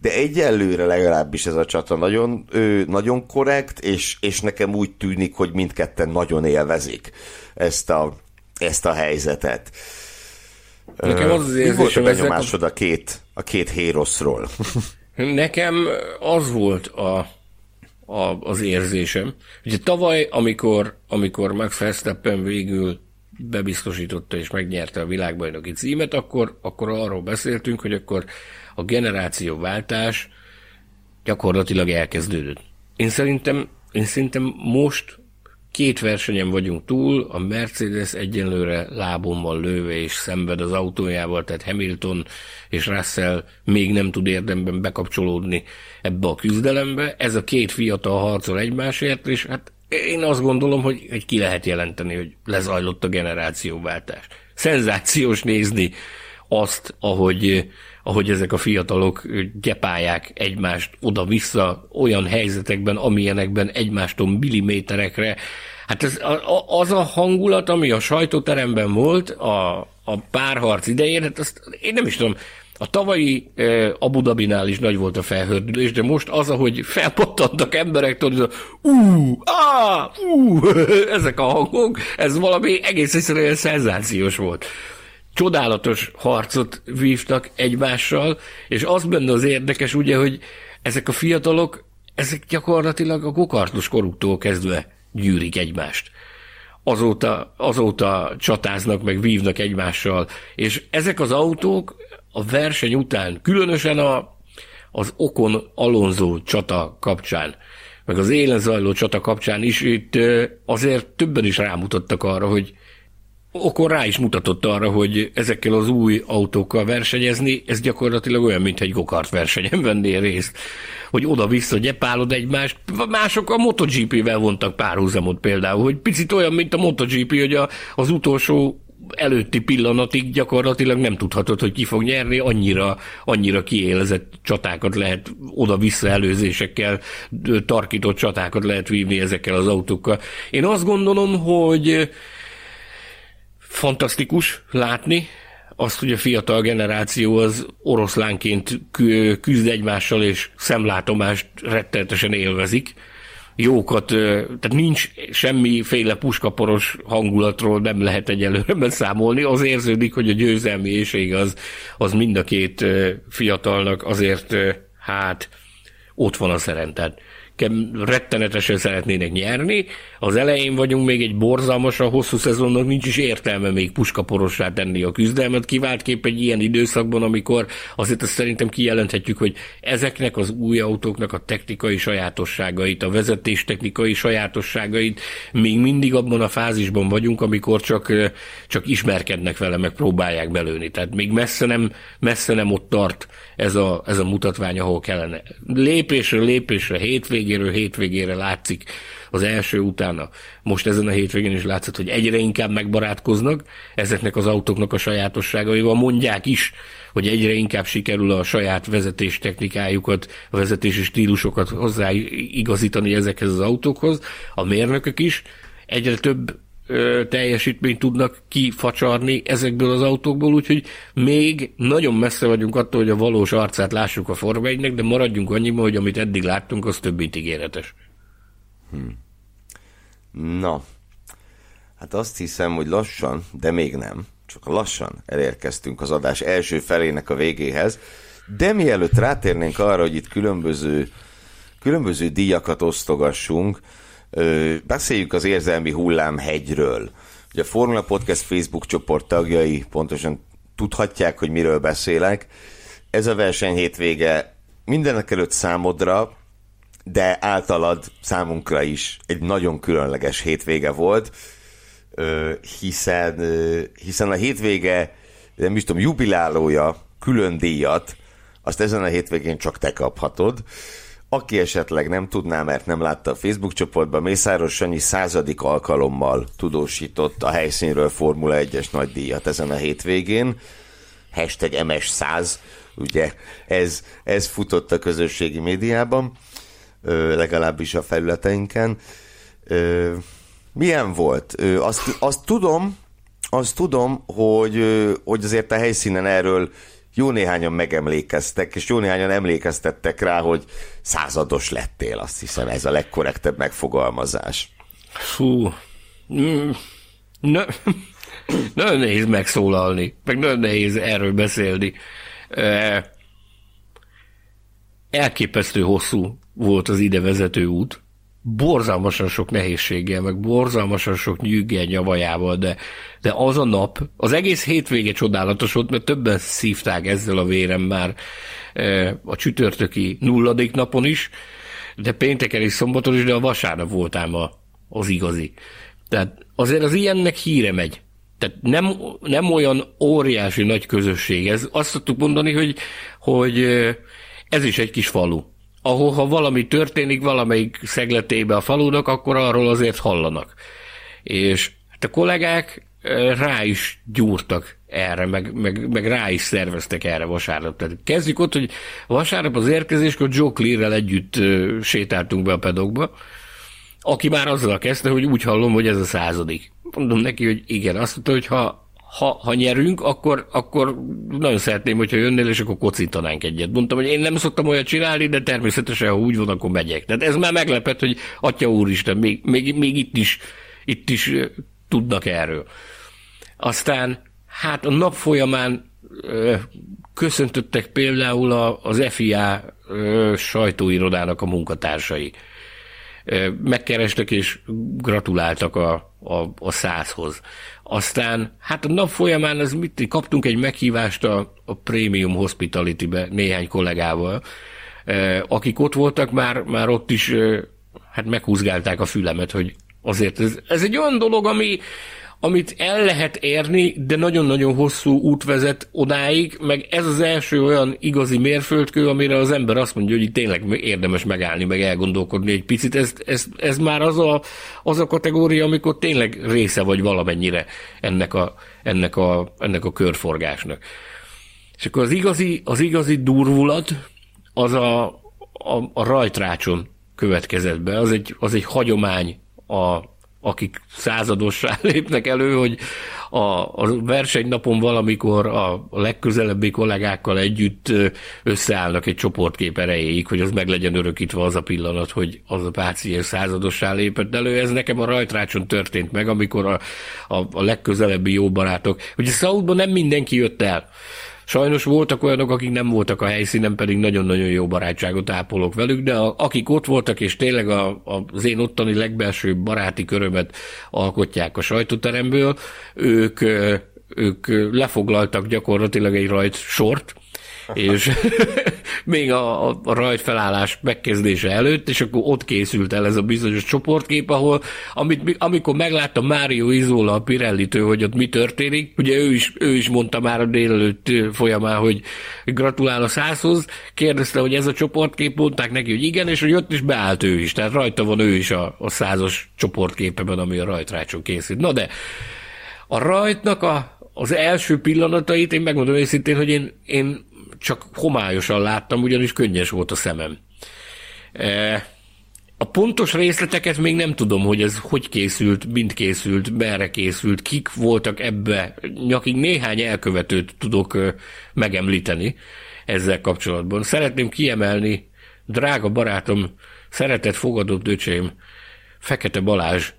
de egyelőre legalábbis ez a csata nagyon, ő, nagyon korrekt, és, és nekem úgy tűnik, hogy mindketten nagyon élvezik ezt a, ezt a helyzetet. Nekem az az érzésem... Mi volt a benyomásod a két, a két héroszról? Nekem az volt a, a, az érzésem. Ugye tavaly, amikor, amikor Max Verstappen végül bebiztosította és megnyerte a világbajnoki címet, akkor, akkor arról beszéltünk, hogy akkor a generációváltás gyakorlatilag elkezdődött. Én szerintem, én szerintem most Két versenyen vagyunk túl, a Mercedes egyenlőre lábon van lőve és szenved az autójával, tehát Hamilton és Russell még nem tud érdemben bekapcsolódni ebbe a küzdelembe. Ez a két fiatal harcol egymásért, és hát én azt gondolom, hogy, hogy ki lehet jelenteni, hogy lezajlott a generációváltás. Szenzációs nézni azt, ahogy, ahogy ezek a fiatalok gyepálják egymást oda-vissza olyan helyzetekben, amilyenekben egymástól milliméterekre. Hát ez, az a hangulat, ami a sajtóteremben volt a, a párharc idején, hát azt én nem is tudom, a tavalyi eh, Abu Dhabinál is nagy volt a felhördülés, de most az, ahogy felpattantak emberek, tudod, ú, á, ú, ezek a hangok, ez valami egész egyszerűen szenzációs volt. Csodálatos harcot vívtak egymással, és az benne az érdekes, ugye, hogy ezek a fiatalok, ezek gyakorlatilag a gokartos koruktól kezdve gyűrik egymást. Azóta, azóta csatáznak, meg vívnak egymással, és ezek az autók a verseny után, különösen a, az Okon Alonso csata kapcsán, meg az élen zajló csata kapcsán is itt azért többen is rámutattak arra, hogy Okon rá is mutatott arra, hogy ezekkel az új autókkal versenyezni, ez gyakorlatilag olyan, mint egy gokart versenyen vennél részt, hogy oda-vissza gyepálod egymást. Mások a MotoGP-vel vontak párhuzamot például, hogy picit olyan, mint a MotoGP, hogy a, az utolsó előtti pillanatig gyakorlatilag nem tudhatod, hogy ki fog nyerni, annyira, annyira kiélezett csatákat lehet oda-vissza előzésekkel, tarkított csatákat lehet vívni ezekkel az autókkal. Én azt gondolom, hogy fantasztikus látni, azt, hogy a fiatal generáció az oroszlánként küzd egymással, és szemlátomást rettenetesen élvezik jókat, tehát nincs semmiféle puskaporos hangulatról nem lehet egyelőre beszámolni, az érződik, hogy a győzelmiéség az, az mind a két fiatalnak azért hát ott van a szeren. Tehát rettenetesen szeretnének nyerni. Az elején vagyunk, még egy borzalmasan hosszú szezonnak nincs is értelme még puskaporossá tenni a küzdelmet, kiváltképp egy ilyen időszakban, amikor azért azt szerintem kijelenthetjük, hogy ezeknek az új autóknak a technikai sajátosságait, a vezetés technikai sajátosságait még mindig abban a fázisban vagyunk, amikor csak, csak ismerkednek vele, meg próbálják belőni. Tehát még messze nem, messze nem ott tart ez a, ez a mutatvány, ahol kellene. Lépésről lépésre, hétvégéről hétvégére látszik az első utána. Most ezen a hétvégén is látszott, hogy egyre inkább megbarátkoznak ezeknek az autóknak a sajátosságaival. Mondják is, hogy egyre inkább sikerül a saját vezetés technikájukat, a vezetési stílusokat hozzáigazítani ezekhez az autókhoz. A mérnökök is egyre több teljesítményt tudnak kifacsarni ezekből az autókból, úgyhogy még nagyon messze vagyunk attól, hogy a valós arcát lássuk a Forma 1 de maradjunk annyiban, hogy amit eddig láttunk, az több mint ígéretes. Hmm. Na, hát azt hiszem, hogy lassan, de még nem, csak lassan elérkeztünk az adás első felének a végéhez, de mielőtt rátérnénk arra, hogy itt különböző, különböző díjakat osztogassunk, Beszéljük az érzelmi hullámhegyről. Ugye a Formula Podcast Facebook csoport tagjai pontosan tudhatják, hogy miről beszélek. Ez a verseny hétvége mindenek előtt számodra, de általad számunkra is egy nagyon különleges hétvége volt, hiszen, hiszen a hétvége, nem is tudom, jubilálója, külön díjat, azt ezen a hétvégén csak te kaphatod. Aki esetleg nem tudná, mert nem látta a Facebook csoportban, Mészáros Sanyi századik alkalommal tudósított a helyszínről Formula 1-es nagydíjat ezen a hétvégén. Hashtag MS100, ugye ez, ez futott a közösségi médiában, legalábbis a felületeinken. Milyen volt? Azt, azt tudom, azt tudom, hogy, hogy azért a helyszínen erről jó néhányan megemlékeztek, és jó néhányan emlékeztettek rá, hogy százados lettél, azt hiszem ez a legkorrektebb megfogalmazás. Fú, mm. ne, nagyon nehéz megszólalni, meg nagyon nehéz erről beszélni. Elképesztő hosszú volt az ide vezető út, borzalmasan sok nehézséggel, meg borzalmasan sok nyűggel nyavajával, de, de az a nap, az egész hétvége csodálatos volt, mert többen szívták ezzel a vérem már e, a csütörtöki nulladik napon is, de pénteken és szombaton is, de a vasárnap voltám a, az igazi. Tehát azért az ilyennek híre megy. Tehát nem, nem olyan óriási nagy közösség. Ez azt szoktuk mondani, hogy, hogy e, ez is egy kis falu ahol ha valami történik valamelyik szegletébe a falunak, akkor arról azért hallanak. És hát a kollégák rá is gyúrtak erre, meg, meg, meg rá is szerveztek erre vasárnap. Tehát kezdjük ott, hogy vasárnap az érkezéskor Joe Clear-rel együtt sétáltunk be a pedokba, aki már azzal kezdte, hogy úgy hallom, hogy ez a századik. Mondom neki, hogy igen, azt mondta, hogy ha ha, ha nyerünk, akkor, akkor nagyon szeretném, hogyha jönnél, és akkor kocintanánk egyet. Mondtam, hogy én nem szoktam olyat csinálni, de természetesen, ha úgy van, akkor megyek. Tehát ez már meglepett, hogy Atya Úristen, még, még, még itt is, itt is tudnak erről. Aztán, hát a nap folyamán köszöntöttek például a, az FIA sajtóirodának a munkatársai. Megkerestek és gratuláltak a, a, a százhoz. Aztán, hát a nap folyamán az mit, kaptunk egy meghívást a, a Premium Hospitality-be néhány kollégával, eh, akik ott voltak, már, már ott is eh, hát meghúzgálták a fülemet, hogy azért ez, ez egy olyan dolog, ami, amit el lehet érni, de nagyon-nagyon hosszú út vezet odáig, meg ez az első olyan igazi mérföldkő, amire az ember azt mondja, hogy tényleg érdemes megállni, meg elgondolkodni egy picit. Ez, ez, ez már az a, az a kategória, amikor tényleg része vagy valamennyire ennek a, ennek a, ennek a körforgásnak. És akkor az igazi, az igazi durvulat az a, a, a rajtrácson következett be. Az egy, az egy hagyomány a, akik századossá lépnek elő, hogy a, a versenynapon valamikor a legközelebbi kollégákkal együtt összeállnak egy csoportkép erejéig, hogy az meg legyen örökítve az a pillanat, hogy az a páciens századossá lépett elő. Ez nekem a rajtrácson történt meg, amikor a, a, a legközelebbi jó barátok. Ugye Szaudban nem mindenki jött el. Sajnos voltak olyanok, akik nem voltak a helyszínen, pedig nagyon-nagyon jó barátságot ápolok velük, de a, akik ott voltak, és tényleg a, a, az én ottani legbelső baráti körömet alkotják a sajtóteremből, ők, ők lefoglaltak gyakorlatilag egy rajt sort, és még a, a, rajtfelállás megkezdése előtt, és akkor ott készült el ez a bizonyos csoportkép, ahol amit, amikor meglátta Mário Izola a Pirellitől, hogy ott mi történik, ugye ő is, ő is mondta már a délelőtt folyamán, hogy gratulál a százhoz, kérdezte, hogy ez a csoportkép, mondták neki, hogy igen, és hogy ott is beállt ő is, tehát rajta van ő is a, a százas csoportképeben, ami a rajtrácson készült. Na de a rajtnak a, az első pillanatait, én megmondom őszintén, hogy én, én csak homályosan láttam, ugyanis könnyes volt a szemem. E, a pontos részleteket még nem tudom, hogy ez hogy készült, mint készült, merre készült, kik voltak ebbe. Nyakig néhány elkövetőt tudok megemlíteni ezzel kapcsolatban. Szeretném kiemelni drága barátom, szeretett fogadott öcsém, Fekete Balázs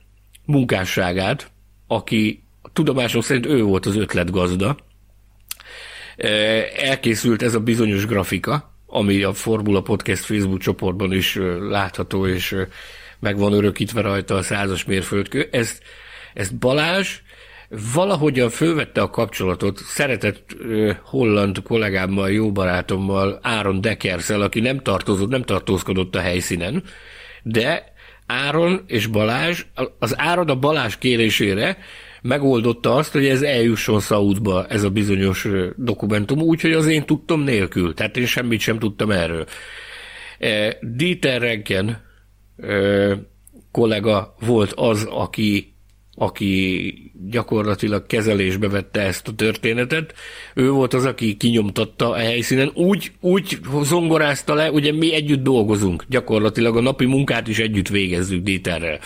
munkásságát, aki tudomásom szerint ő volt az ötletgazda, Elkészült ez a bizonyos grafika, ami a Formula Podcast Facebook csoportban is látható, és meg van örökítve rajta a százas mérföldkő. Ezt, ezt Balázs valahogyan fölvette a kapcsolatot szeretett holland kollégámmal, jó barátommal, Áron Deckerszel, aki nem tartozott, nem tartózkodott a helyszínen, de Áron és Balázs, az Áron a Balázs kérésére megoldotta azt, hogy ez eljusson Szaudba, ez a bizonyos dokumentum, úgyhogy az én tudtam nélkül, tehát én semmit sem tudtam erről. Dieter Renken kollega volt az, aki aki gyakorlatilag kezelésbe vette ezt a történetet. Ő volt az, aki kinyomtatta a helyszínen. Úgy, úgy zongorázta le, ugye mi együtt dolgozunk, gyakorlatilag a napi munkát is együtt végezzük Dieterrel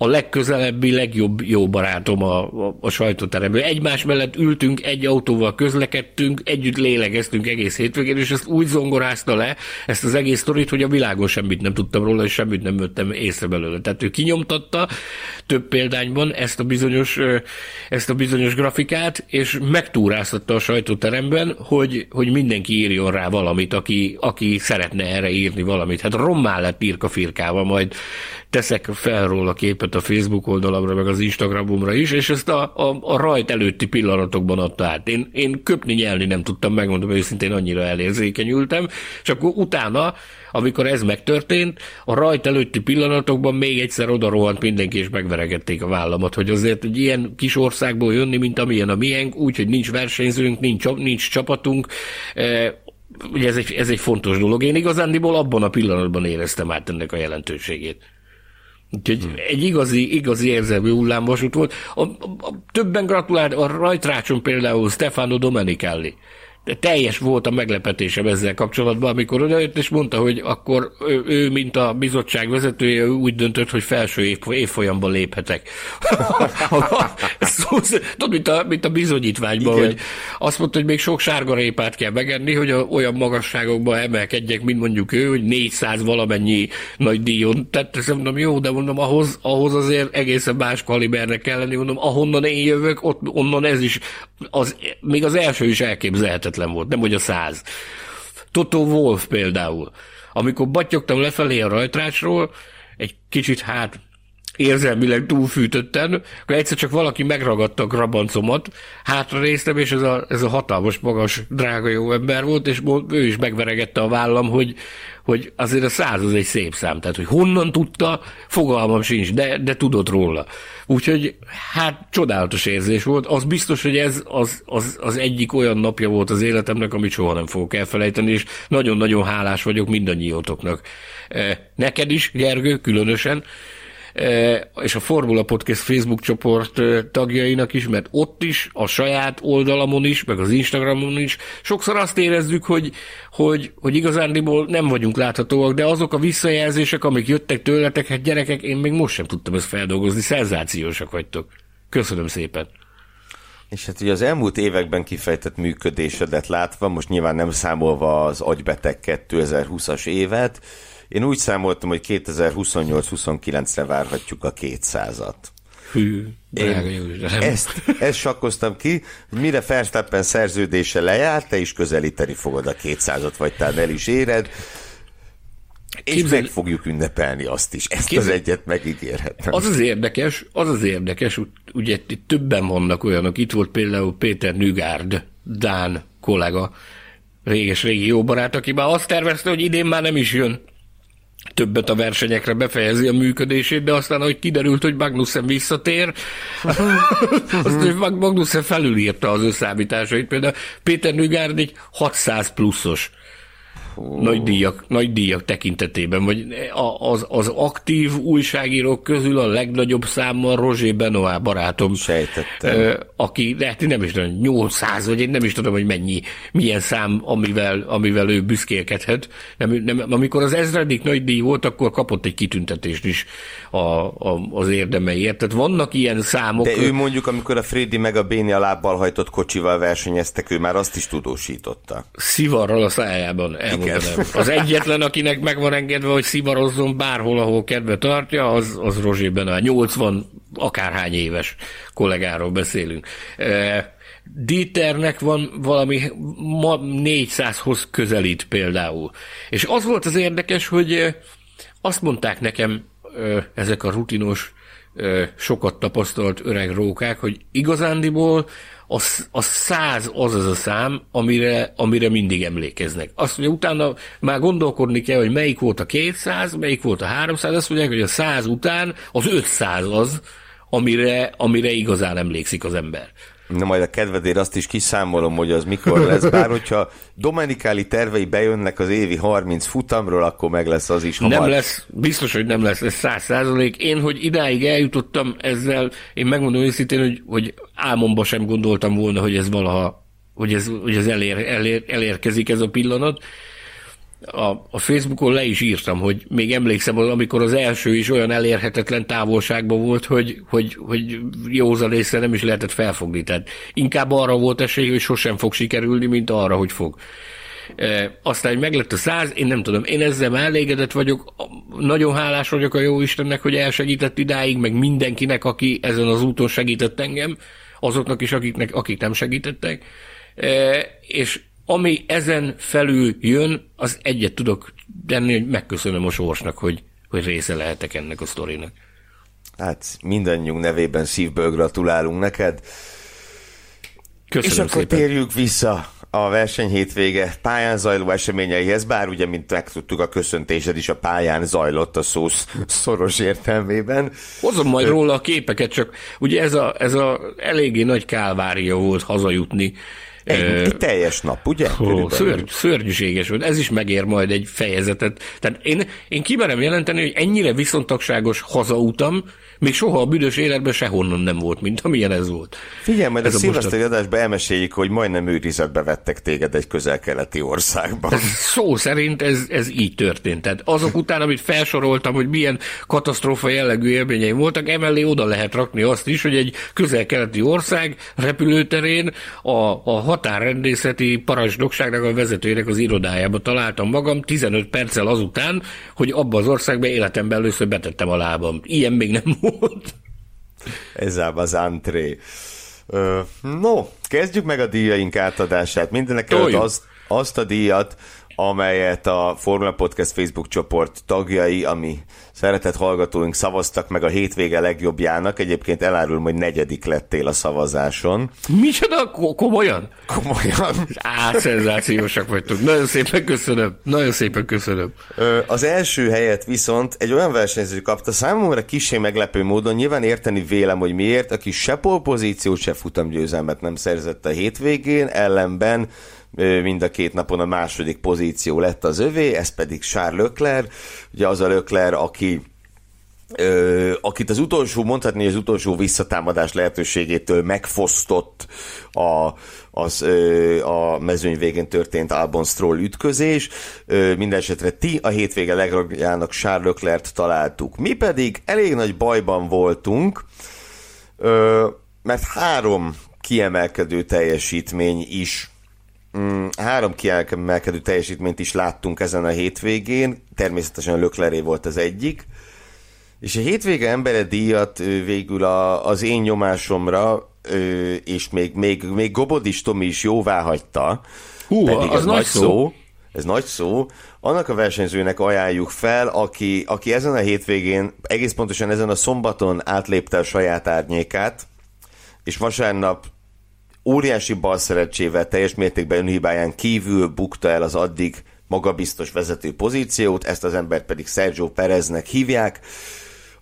a legközelebbi, legjobb jó barátom a, a, a sajtóteremből. Egymás mellett ültünk, egy autóval közlekedtünk, együtt lélegeztünk egész hétvégén, és ezt úgy zongorázta le, ezt az egész sztorit, hogy a világon semmit nem tudtam róla, és semmit nem vettem észre belőle. Tehát ő kinyomtatta több példányban ezt a bizonyos, ezt a bizonyos grafikát, és megtúráztatta a sajtóteremben, hogy, hogy mindenki írjon rá valamit, aki, aki szeretne erre írni valamit. Hát rommá lett írka firkával, majd teszek fel róla képet a Facebook oldalamra, meg az Instagramomra is, és ezt a, a, a rajt előtti pillanatokban adta át. Én, én köpni, nyelni nem tudtam, megmondom őszintén, annyira elérzékenyültem, akkor utána, amikor ez megtörtént, a rajt előtti pillanatokban még egyszer oda rohant mindenki, és megveregették a vállamat, hogy azért egy ilyen kis országból jönni, mint amilyen a miénk, úgy, hogy nincs versenyzőnk, nincs, nincs csapatunk, eh, ugye ez egy, ez egy fontos dolog. Én igazándiból abban a pillanatban éreztem át ennek a jelentőségét. Úgyhogy hmm. egy igazi, igazi érzelmű hullámvasút volt. A, a, a, többen gratulált, a rajtrácson például Stefano Domenicali de teljes volt a meglepetésem ezzel kapcsolatban, amikor odajött, és mondta, hogy akkor ő, ő mint a bizottság vezetője, úgy döntött, hogy felső év, évfolyamban léphetek. Tudod, mint a, mint a bizonyítványban, Igen. hogy azt mondta, hogy még sok sárgarépát kell megenni, hogy olyan magasságokba emelkedjek, mint mondjuk ő, hogy 400 valamennyi nagy díjon. Tehát ezt mondom, jó, de mondom, ahhoz, ahhoz azért egészen más kalibernek kell lenni, mondom, ahonnan én jövök, ott, onnan ez is, az, még az első is elképzelhetetlen hihetetlen volt, nem hogy a száz. Toto Wolf például. Amikor batyogtam lefelé a rajtrácsról, egy kicsit hát érzelmileg túlfűtötten, akkor egyszer csak valaki megragadta a grabancomat, hátra néztem, és ez a, ez a hatalmas, magas, drága jó ember volt, és ő is megveregette a vállam, hogy, hogy azért a száz az egy szép szám, tehát hogy honnan tudta, fogalmam sincs, de, de tudott róla. Úgyhogy hát csodálatos érzés volt, az biztos, hogy ez az, az, az egyik olyan napja volt az életemnek, amit soha nem fogok elfelejteni, és nagyon-nagyon hálás vagyok mindannyiótoknak. Eh, neked is, Gergő, különösen, és a Formula Podcast Facebook csoport tagjainak is, mert ott is, a saját oldalamon is, meg az Instagramon is sokszor azt érezzük, hogy, hogy, hogy igazándiból nem vagyunk láthatóak, de azok a visszajelzések, amik jöttek tőletek, hát gyerekek, én még most sem tudtam ezt feldolgozni, szenzációsak vagytok. Köszönöm szépen. És hát ugye az elmúlt években kifejtett működésedet látva, most nyilván nem számolva az agybeteg 2020-as évet, én úgy számoltam, hogy 2028-29-re várhatjuk a 200-at. Hű, Én ezt, ezt sakkoztam ki, mire Verstappen szerződése lejárt, te is közelíteni fogod a 200-at, vagy talán el is éred. És Képzel... meg fogjuk ünnepelni azt is. Ezt Képzel... az egyet megígérhetem. Az az érdekes, az az érdekes, ugye itt többen vannak olyanok. Itt volt például Péter Nügárd, Dán kollega, réges-régi jó barát, aki már azt tervezte, hogy idén már nem is jön többet a versenyekre befejezi a működését, de aztán, hogy kiderült, hogy Magnussen visszatér, azt, hogy Magnussen felülírta az ő számításait. Például Péter Nügárd egy 600 pluszos nagy díjak, nagy díjak tekintetében, vagy az, az aktív újságírók közül a legnagyobb számmal Roger Benoit barátom. Sejtettem. Aki, de hát nem is tudom, 800, vagy én nem is tudom, hogy mennyi, milyen szám, amivel, amivel ő büszkélkedhet. Nem, nem, amikor az ezredik nagy díj volt, akkor kapott egy kitüntetést is a, a, az érdemeiért. Tehát vannak ilyen számok. De ő mondjuk, amikor a Freddy meg a Béni a lábbal hajtott kocsival versenyeztek, ő már azt is tudósította. Szivarral a szájában, elmondom mondanám. Az egyetlen, akinek meg van engedve, hogy szivarozzon bárhol, ahol kedve tartja, az, az Rozsé Benál. 80 akárhány éves kollégáról beszélünk. Dieternek van valami 400-hoz közelít például. És az volt az érdekes, hogy azt mondták nekem ezek a rutinos, sokat tapasztalt öreg rókák, hogy igazándiból a, a száz az az a szám, amire, amire mindig emlékeznek. Azt mondja, utána már gondolkodni kell, hogy melyik volt a 200, melyik volt a 300, azt mondják, hogy a 100 után az 500 az, amire, amire igazán emlékszik az ember. Na majd a kedvedért azt is kiszámolom, hogy az mikor lesz, bár hogyha Domenikáli tervei bejönnek az évi 30 futamról, akkor meg lesz az is hamar. Nem lesz, biztos, hogy nem lesz, ez 100 százalék. Én, hogy idáig eljutottam ezzel, én megmondom őszintén, hogy, hogy álmomba sem gondoltam volna, hogy ez valaha, hogy ez, hogy ez elér, elér, elérkezik ez a pillanat a, a Facebookon le is írtam, hogy még emlékszem, amikor az első is olyan elérhetetlen távolságban volt, hogy, hogy, hogy józan észre nem is lehetett felfogni. Tehát inkább arra volt esély, hogy sosem fog sikerülni, mint arra, hogy fog. E, aztán, hogy meglett a száz, én nem tudom, én ezzel elégedett vagyok, nagyon hálás vagyok a jó Istennek, hogy elsegített idáig, meg mindenkinek, aki ezen az úton segített engem, azoknak is, akiknek, akik nem segítettek, e, és ami ezen felül jön, az egyet tudok tenni, hogy megköszönöm a sorsnak, hogy, hogy része lehetek ennek a sztorinak. Hát mindannyiunk nevében szívből gratulálunk neked. Köszönöm És akkor szépen. térjünk vissza a verseny hétvége pályán zajló eseményeihez, bár ugye, mint megtudtuk, a köszöntésed is a pályán zajlott a szó szoros értelmében. Hozom majd róla a képeket, csak ugye ez a, ez a eléggé nagy kálvária volt hazajutni Egy, egy teljes nap, ugye? Ó, szörny, szörnyűséges volt. Ez is megér majd egy fejezetet. Tehát én, én kimerem jelenteni, hogy ennyire viszontagságos hazautam, még soha a büdös életben sehonnan nem volt, mint amilyen ez volt. Figyelj, majd ez a, a szilveszteri adásban elmeséljük, hogy majdnem őrizetbe vettek téged egy közel-keleti országban. Ez szó szerint ez, ez így történt. Tehát azok után, amit felsoroltam, hogy milyen katasztrófa jellegű élményeim voltak, emellé oda lehet rakni azt is, hogy egy közel-keleti ország repülőterén a, a határrendészeti parancsnokságnak a vezetőjének az irodájába találtam magam 15 perccel azután, hogy abba az országba életemben először betettem a lábam. Ilyen még nem volt. Ez az antré. no, kezdjük meg a díjaink átadását. Mindenek előtt azt, azt a díjat, amelyet a Formula Podcast Facebook csoport tagjai, ami szeretett hallgatóink szavaztak meg a hétvége legjobbjának. Egyébként elárulom, hogy negyedik lettél a szavazáson. Micsoda? Komolyan? Komolyan. Á, szenzációsak vagytok. Nagyon szépen köszönöm. Nagyon szépen köszönöm. Az első helyet viszont egy olyan versenyző kapta, számomra kisé meglepő módon, nyilván érteni vélem, hogy miért, aki se polpozíciót, se futamgyőzelmet nem szerzett a hétvégén, ellenben mind a két napon a második pozíció lett az övé, ez pedig Charles Leclerc, ugye az a Leclerc, aki Ö, akit az utolsó, mondhatni, az utolsó visszatámadás lehetőségétől megfosztott a, az, ö, a mezőny végén történt Albon Stroll ütközés. Ö, minden esetre ti a hétvége legragjának Charles Leclerc találtuk. Mi pedig elég nagy bajban voltunk, ö, mert három kiemelkedő teljesítmény is Mm, három kiemelkedő teljesítményt is láttunk ezen a hétvégén, természetesen Lökleré volt az egyik, és a hétvége embere díjat végül a, az én nyomásomra, és még, még, még Gobodis Tomi is jóvá hagyta, Hú, pedig az ez nagy szó. szó. Ez nagy szó. Annak a versenyzőnek ajánljuk fel, aki, aki ezen a hétvégén, egész pontosan ezen a szombaton átlépte a saját árnyékát, és vasárnap óriási balszerecsével teljes mértékben önhibáján kívül bukta el az addig magabiztos vezető pozíciót, ezt az embert pedig Sergio Pereznek hívják.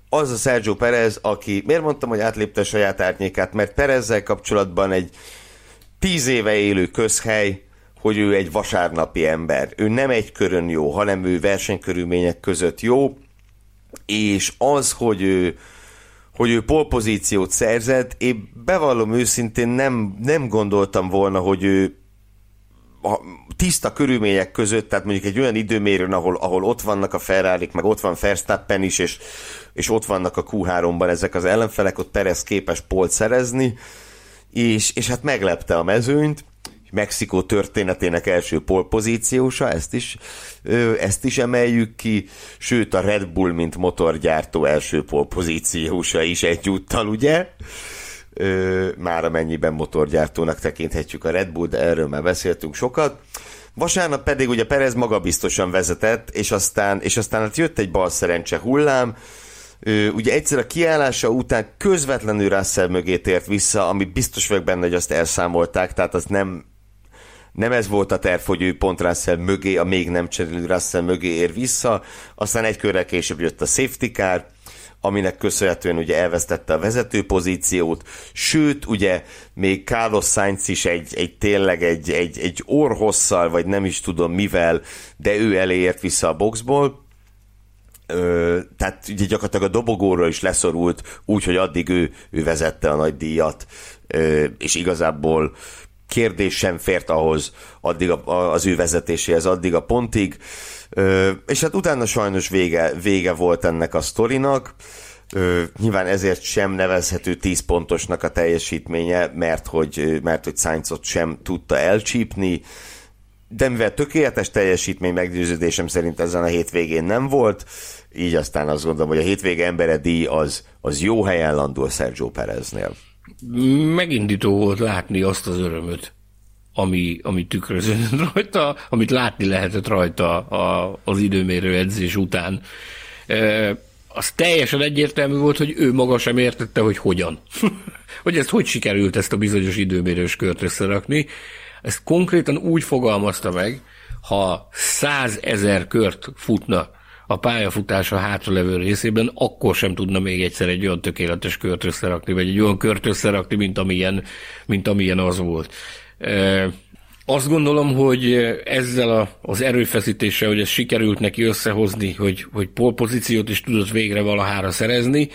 Az a Sergio Perez, aki, miért mondtam, hogy átlépte a saját árnyékát, mert Perezzel kapcsolatban egy tíz éve élő közhely, hogy ő egy vasárnapi ember. Ő nem egy körön jó, hanem ő versenykörülmények között jó, és az, hogy ő hogy ő polpozíciót szerzett, én bevallom őszintén nem, nem gondoltam volna, hogy ő a tiszta körülmények között, tehát mondjuk egy olyan időmérőn, ahol, ahol ott vannak a ferrari meg ott van Verstappen is, és, és ott vannak a Q3-ban ezek az ellenfelek, ott Perez képes polt szerezni, és, és hát meglepte a mezőnyt, Mexikó történetének első polpozíciósa, ezt is, ezt is emeljük ki, sőt a Red Bull, mint motorgyártó első polpozíciósa is egyúttal, ugye? Már amennyiben motorgyártónak tekinthetjük a Red Bull, de erről már beszéltünk sokat. Vasárnap pedig ugye Perez magabiztosan vezetett, és aztán, és aztán hát jött egy bal szerencse hullám, ugye egyszer a kiállása után közvetlenül Russell mögé tért vissza, ami biztos vagyok benne, hogy azt elszámolták, tehát az nem nem ez volt a terv, hogy ő pont Russell mögé, a még nem cserélő Russell mögé ér vissza, aztán egy körrel később jött a safety car, aminek köszönhetően ugye elvesztette a vezető pozíciót, sőt, ugye még Carlos Sainz is egy, egy tényleg egy, egy, egy orhosszal, vagy nem is tudom mivel, de ő elért vissza a boxból, Ö, tehát ugye gyakorlatilag a dobogóról is leszorult, úgyhogy addig ő, ő vezette a nagy díjat, ö, és igazából kérdés sem fért ahhoz, addig a, az ő vezetéséhez, addig a pontig, ö, és hát utána sajnos vége, vége volt ennek a sztorinak, Ö, nyilván ezért sem nevezhető 10 pontosnak a teljesítménye, mert hogy, mert hogy Sainzot sem tudta elcsípni, de mivel tökéletes teljesítmény meggyőződésem szerint ezen a hétvégén nem volt, így aztán azt gondolom, hogy a hétvége embere díj az, az jó helyen landul Sergio Pereznél megindító volt látni azt az örömöt, ami, ami tükröződött rajta, amit látni lehetett rajta a, az időmérő edzés után. E, az teljesen egyértelmű volt, hogy ő maga sem értette, hogy hogyan. hogy ezt hogy sikerült ezt a bizonyos időmérős kört összerakni. Ezt konkrétan úgy fogalmazta meg, ha százezer kört futna a pályafutása hátralevő részében, akkor sem tudna még egyszer egy olyan tökéletes kört összerakni, vagy egy olyan kört összerakni, mint amilyen, mint amilyen az volt. Azt gondolom, hogy ezzel a, az erőfeszítéssel, hogy ez sikerült neki összehozni, hogy, hogy polpozíciót is tudott végre valahára szerezni,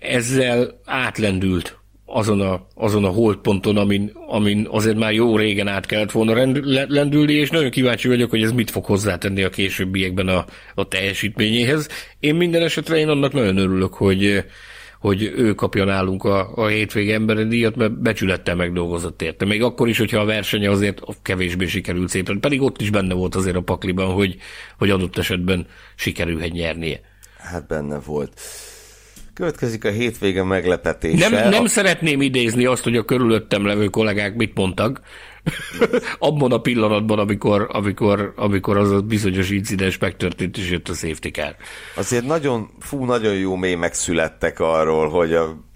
ezzel átlendült azon a, azon a holdponton, amin, amin azért már jó régen át kellett volna rend, lendülni, és nagyon kíváncsi vagyok, hogy ez mit fog hozzátenni a későbbiekben a, a teljesítményéhez. Én minden esetre én annak nagyon örülök, hogy, hogy ő kapja nálunk a, a hétvége emberi díjat, mert becsülettel megdolgozott érte. Még akkor is, hogyha a versenye azért kevésbé sikerült szépen, pedig ott is benne volt azért a pakliban, hogy, hogy adott esetben sikerülhet nyernie. Hát benne volt. Következik a hétvége meglepetése. Nem, nem a... szeretném idézni azt, hogy a körülöttem levő kollégák mit mondtak, abban a pillanatban, amikor, amikor, amikor az a bizonyos incidens megtörtént, és jött a safety car. Azért nagyon, fú, nagyon jó mély megszülettek arról, hogy a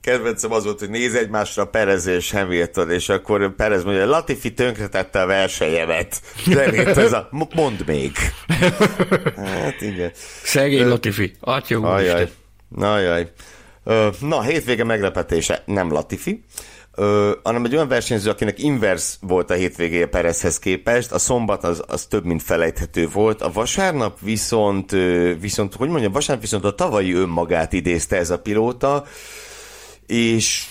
kedvencem az volt, hogy néz egymásra Perez és Hamilton, és akkor Perez mondja, Latifi tönkretette a versenyemet. De ez a, mondd még. Hát igen. Szegény Latifi, atya úristen. Na jaj. Na, hétvége meglepetése. Nem Latifi, hanem egy olyan versenyző, akinek inverse volt a hétvégéje Perezhez képest, a szombat az, az több, mint felejthető volt, a vasárnap viszont, viszont, hogy mondjam, vasárnap viszont a tavalyi önmagát idézte ez a pilóta, és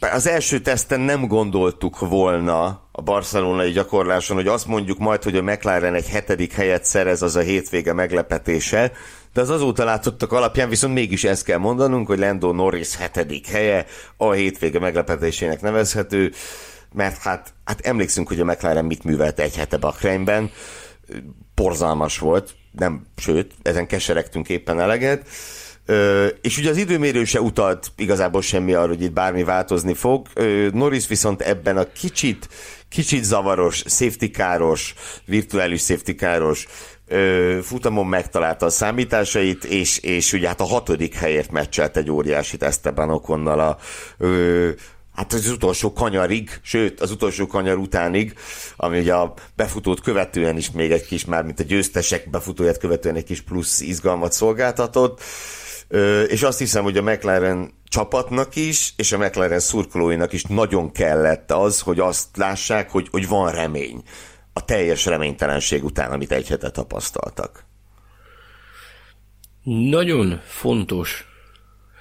az első teszten nem gondoltuk volna a barcelonai gyakorláson, hogy azt mondjuk majd, hogy a McLaren egy hetedik helyet szerez, az a hétvége meglepetése, de az azóta látottak alapján viszont mégis ezt kell mondanunk, hogy Lando Norris hetedik helye a hétvége meglepetésének nevezhető, mert hát, hát emlékszünk, hogy a McLaren mit művelt egy hete Bakreinben, porzalmas volt, nem, sőt, ezen keseregtünk éppen eleget, Ö, és ugye az időmérő se utalt igazából semmi arra, hogy itt bármi változni fog. Ö, Norris viszont ebben a kicsit, kicsit zavaros, safety virtuális safety futamon megtalálta a számításait, és, és ugye hát a hatodik helyért meccselt egy óriási Esteban Okonnal a ö, hát az utolsó kanyarig, sőt, az utolsó kanyar utánig, ami ugye a befutót követően is még egy kis, már mint a győztesek befutóját követően egy kis plusz izgalmat szolgáltatott, ö, és azt hiszem, hogy a McLaren csapatnak is, és a McLaren szurkolóinak is nagyon kellett az, hogy azt lássák, hogy, hogy van remény a teljes reménytelenség után, amit egy hete tapasztaltak. Nagyon fontos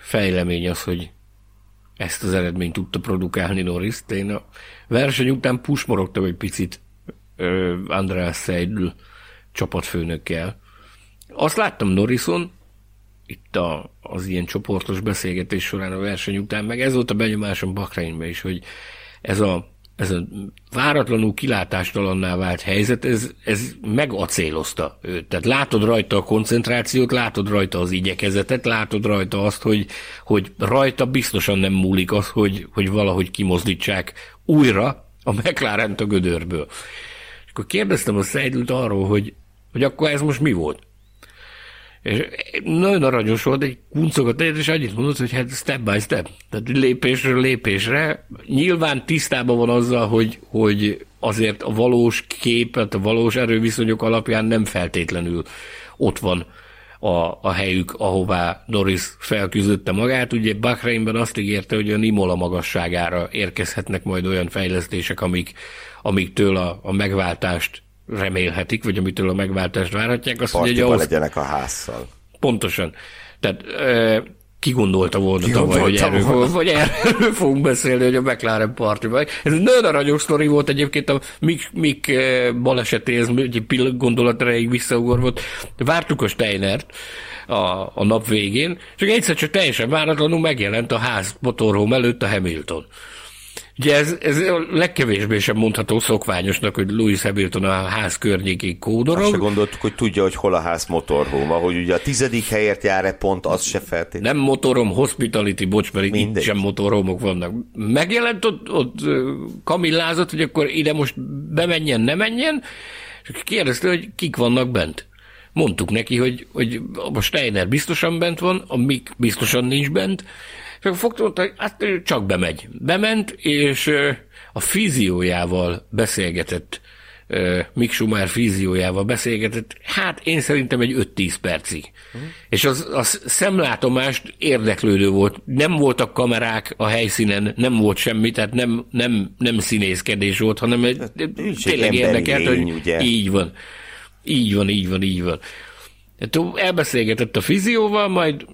fejlemény az, hogy ezt az eredményt tudta produkálni Norris. Én a verseny után pusmorogtam egy picit András Seidl csapatfőnökkel. Azt láttam Norrison, itt a, az ilyen csoportos beszélgetés során a verseny után, meg ez volt a benyomásom Bakreinben is, hogy ez a ez a váratlanul kilátástalanná vált helyzet, ez, ez megacélozta őt. Tehát látod rajta a koncentrációt, látod rajta az igyekezetet, látod rajta azt, hogy, hogy rajta biztosan nem múlik az, hogy, hogy valahogy kimozdítsák újra a mclaren a gödörből. És akkor kérdeztem a Seidült arról, hogy, hogy akkor ez most mi volt? És nagyon aranyos volt, egy kuncogat egyet, és annyit mondott, hogy hát step by step, tehát lépésről lépésre. Nyilván tisztában van azzal, hogy, hogy azért a valós képet, a valós erőviszonyok alapján nem feltétlenül ott van a, a helyük, ahová Norris felküzdötte magát. Ugye Bahreinben azt ígérte, hogy a Nimola magasságára érkezhetnek majd olyan fejlesztések, amik, amiktől a, a megváltást remélhetik, vagy amitől a megváltást várhatják. Azt, hogy egy ahhoz... legyenek a házszal. Pontosan. Tehát e, ki gondolta volna ki tavaly, hogy erről, volna. vagy erről fogunk beszélni, hogy a McLaren partiban. Ez egy nagyon aranyos sztori volt egyébként a Mik, Mik balesetéhez, egy pillanat gondolat erejéig visszaugorvott. Vártuk a Steinert a, a nap végén, csak egyszer csak teljesen váratlanul megjelent a ház motorhome előtt a Hamilton. Ugye ez, ez legkevésbé sem mondható szokványosnak, hogy Louis Hamilton a ház környékén kódorog. Azt se gondoltuk, hogy tudja, hogy hol a ház motorhome, hogy ugye a tizedik helyért jár-e pont, az se feltétlenül. Nem motorom, hospitality, bocs, mert Mindegy. itt sem motorhomok vannak. Megjelent ott, ott kamillázott, hogy akkor ide most bemenjen, ne menjen, és kérdezte, hogy kik vannak bent. Mondtuk neki, hogy, hogy a Steiner biztosan bent van, a Mik biztosan nincs bent, és akkor fogta, mondta, hogy hát ő csak bemegy. Bement, és a fiziójával beszélgetett Mick Schumacher fíziójával beszélgetett, hát én szerintem egy 5-10 percig. Uh-huh. És az, az szemlátomást érdeklődő volt. Nem voltak kamerák a helyszínen, nem volt semmi, tehát nem, nem, nem színészkedés volt, hanem egy, hát, tényleg érdekelt, hogy ugye? így van. Így van, így van, így van. Elbeszélgetett a fizióval, majd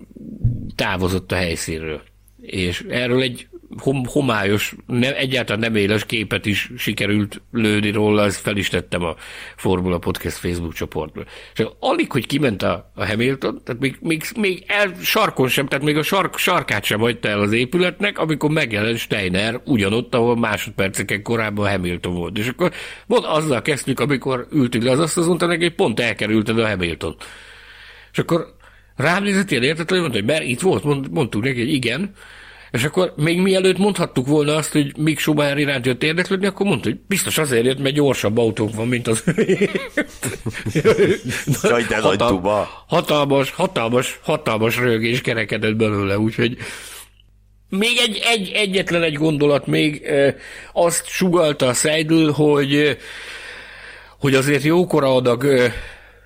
távozott a helyszínről. És erről egy hom- homályos, nem, egyáltalán nem éles képet is sikerült lőni róla, ezt fel is tettem a Formula Podcast Facebook csoportba. És alig, hogy kiment a, a Hamilton, tehát még, még, még el, sarkon sem, tehát még a sark, sarkát sem hagyta el az épületnek, amikor megjelent Steiner ugyanott, ahol másodperceken korábban Hamilton volt. És akkor mond, azzal kezdtük, amikor ültünk le az neki, hogy pont elkerülted a Hamilton. És akkor rám nézett ilyen értetlen, mondta, hogy mert itt volt, mond, mondtuk neki, hogy igen, és akkor még mielőtt mondhattuk volna azt, hogy Mick Schumacher iránt jött érdeklődni, akkor mondta, hogy biztos azért jött, mert gyorsabb autók van, mint az Jaj, de hatalmas, hatalmas, hatalmas rögés kerekedett belőle, úgyhogy még egy, egy, egyetlen egy gondolat még, azt sugalta a Seidl, hogy hogy azért jókora adag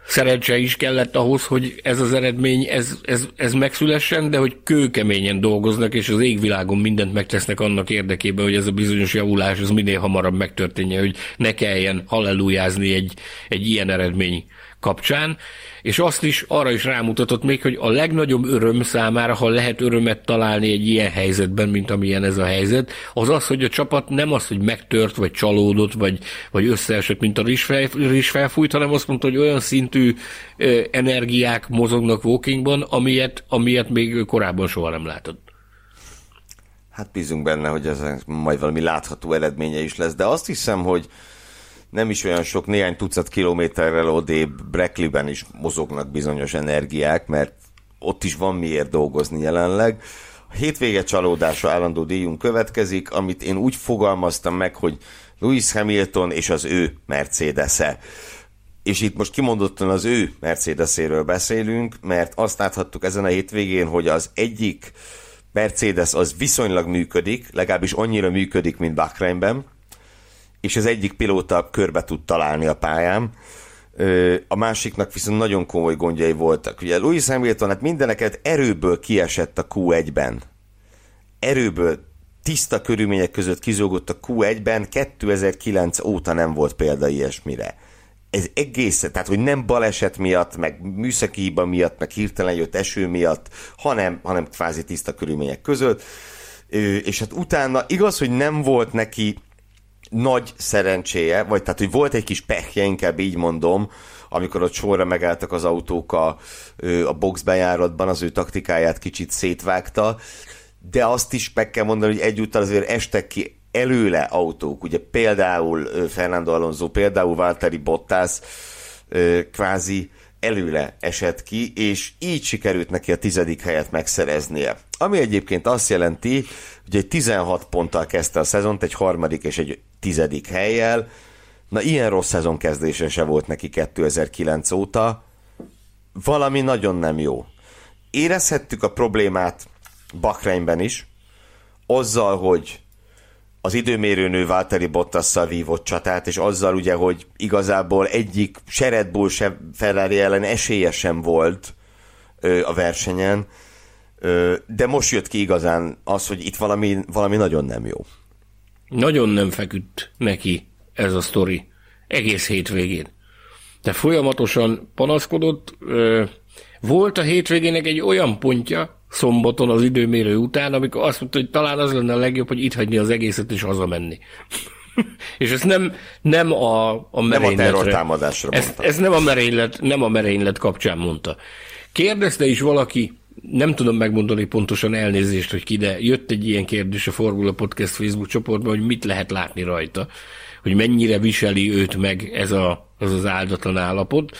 szerencse is kellett ahhoz, hogy ez az eredmény, ez, ez, ez megszülessen, de hogy kőkeményen dolgoznak, és az égvilágon mindent megtesznek annak érdekében, hogy ez a bizonyos javulás az minél hamarabb megtörténje, hogy ne kelljen hallelujázni egy, egy ilyen eredmény kapcsán, és azt is arra is rámutatott még, hogy a legnagyobb öröm számára, ha lehet örömet találni egy ilyen helyzetben, mint amilyen ez a helyzet, az az, hogy a csapat nem az, hogy megtört, vagy csalódott, vagy, vagy összeesett, mint a rizs felfújt, hanem azt mondta, hogy olyan szintű energiák mozognak walkingban, amilyet, amilyet még korábban soha nem látott. Hát bízunk benne, hogy ez majd valami látható eredménye is lesz, de azt hiszem, hogy nem is olyan sok, néhány tucat kilométerrel odébb Breckleyben is mozognak bizonyos energiák, mert ott is van miért dolgozni jelenleg. A hétvége csalódása állandó díjunk következik, amit én úgy fogalmaztam meg, hogy Lewis Hamilton és az ő Mercedes-e. És itt most kimondottan az ő Mercedeséről beszélünk, mert azt láthattuk ezen a hétvégén, hogy az egyik Mercedes az viszonylag működik, legalábbis annyira működik, mint Bakreinben, és az egyik pilóta körbe tud találni a pályán, a másiknak viszont nagyon komoly gondjai voltak. Ugye Louis Hamilton hát mindeneket erőből kiesett a Q1-ben. Erőből tiszta körülmények között kizógott a Q1-ben, 2009 óta nem volt példa ilyesmire. Ez egész, tehát hogy nem baleset miatt, meg műszaki hiba miatt, meg hirtelen jött eső miatt, hanem, hanem kvázi tiszta körülmények között. És hát utána igaz, hogy nem volt neki nagy szerencséje, vagy tehát, hogy volt egy kis pehje, inkább így mondom, amikor ott sorra megálltak az autók a, a box bejáratban, az ő taktikáját kicsit szétvágta, de azt is meg kell mondani, hogy egyúttal azért estek ki előle autók, ugye például Fernando Alonso, például Valtteri Bottas kvázi előle esett ki, és így sikerült neki a tizedik helyet megszereznie. Ami egyébként azt jelenti, hogy egy 16 ponttal kezdte a szezont, egy harmadik és egy tizedik helyjel. Na, ilyen rossz szezon kezdése se volt neki 2009 óta. Valami nagyon nem jó. Érezhettük a problémát Bakreinben is, azzal, hogy az időmérőnő Valtteri Bottasszal vívott csatát, és azzal ugye, hogy igazából egyik se Red Bull, se Ferrari ellen esélye sem volt ö, a versenyen, ö, de most jött ki igazán az, hogy itt valami, valami nagyon nem jó. Nagyon nem feküdt neki ez a sztori egész hétvégén. De folyamatosan panaszkodott, volt a hétvégének egy olyan pontja, szombaton az időmérő után, amikor azt mondta, hogy talán az lenne a legjobb, hogy itt hagyni az egészet és hazamenni. és ez nem, nem a, a merényletre. Nem a ez, ez nem a merénylet, nem a merénylet kapcsán mondta. Kérdezte is valaki, nem tudom megmondani pontosan elnézést, hogy ki, de jött egy ilyen kérdés a Formula Podcast Facebook csoportban, hogy mit lehet látni rajta, hogy mennyire viseli őt meg ez, a, ez az áldatlan állapot.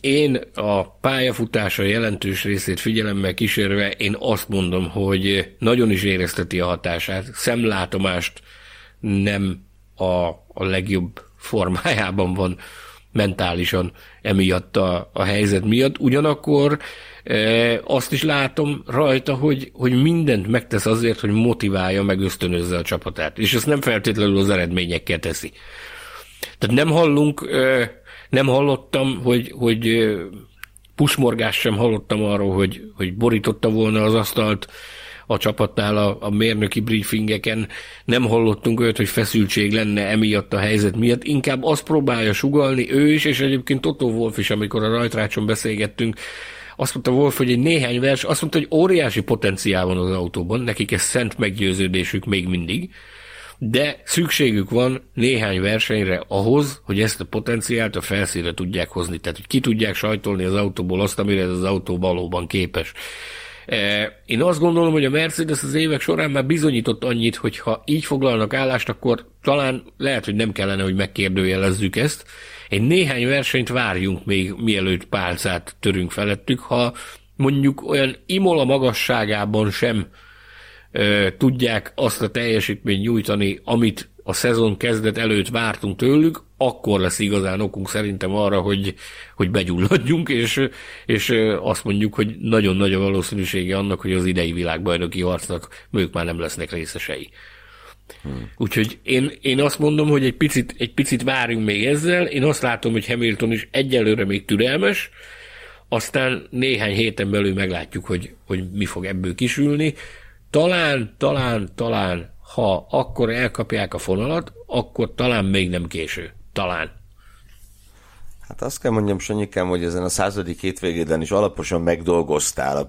Én a pályafutása jelentős részét figyelemmel kísérve, én azt mondom, hogy nagyon is érezteti a hatását. Szemlátomást nem a, a legjobb formájában van mentálisan emiatt a, a helyzet miatt. Ugyanakkor e, azt is látom rajta, hogy, hogy mindent megtesz azért, hogy motiválja, meg ösztönözze a csapatát. És ezt nem feltétlenül az eredményekkel teszi. Tehát nem hallunk, nem hallottam, hogy, hogy pusmorgás sem hallottam arról, hogy, hogy borította volna az asztalt a csapatnál a, a mérnöki briefingeken. Nem hallottunk olyat, hogy feszültség lenne emiatt a helyzet miatt. Inkább azt próbálja sugalni ő is, és egyébként Toto Wolf is, amikor a rajtrácson beszélgettünk, azt mondta Wolf, hogy egy néhány vers, azt mondta, hogy óriási potenciál van az autóban, nekik ez szent meggyőződésük még mindig, de szükségük van néhány versenyre ahhoz, hogy ezt a potenciált a felszínre tudják hozni, tehát hogy ki tudják sajtolni az autóból azt, amire ez az autó valóban képes. E, én azt gondolom, hogy a Mercedes az évek során már bizonyított annyit, hogy ha így foglalnak állást, akkor talán lehet, hogy nem kellene, hogy megkérdőjelezzük ezt. Egy néhány versenyt várjunk még, mielőtt pálcát törünk felettük, ha mondjuk olyan imola magasságában sem tudják azt a teljesítményt nyújtani, amit a szezon kezdet előtt vártunk tőlük, akkor lesz igazán okunk szerintem arra, hogy, hogy begyulladjunk, és, és azt mondjuk, hogy nagyon nagy a valószínűsége annak, hogy az idei világbajnoki harcnak ők már nem lesznek részesei. Hmm. Úgyhogy én, én azt mondom, hogy egy picit, egy picit várjunk még ezzel. Én azt látom, hogy Hamilton is egyelőre még türelmes, aztán néhány héten belül meglátjuk, hogy, hogy mi fog ebből kisülni. Talán, talán, talán, ha akkor elkapják a fonalat, akkor talán még nem késő. Talán. Hát azt kell mondjam, Sanyikám, hogy ezen a századik hétvégéden is alaposan megdolgoztál.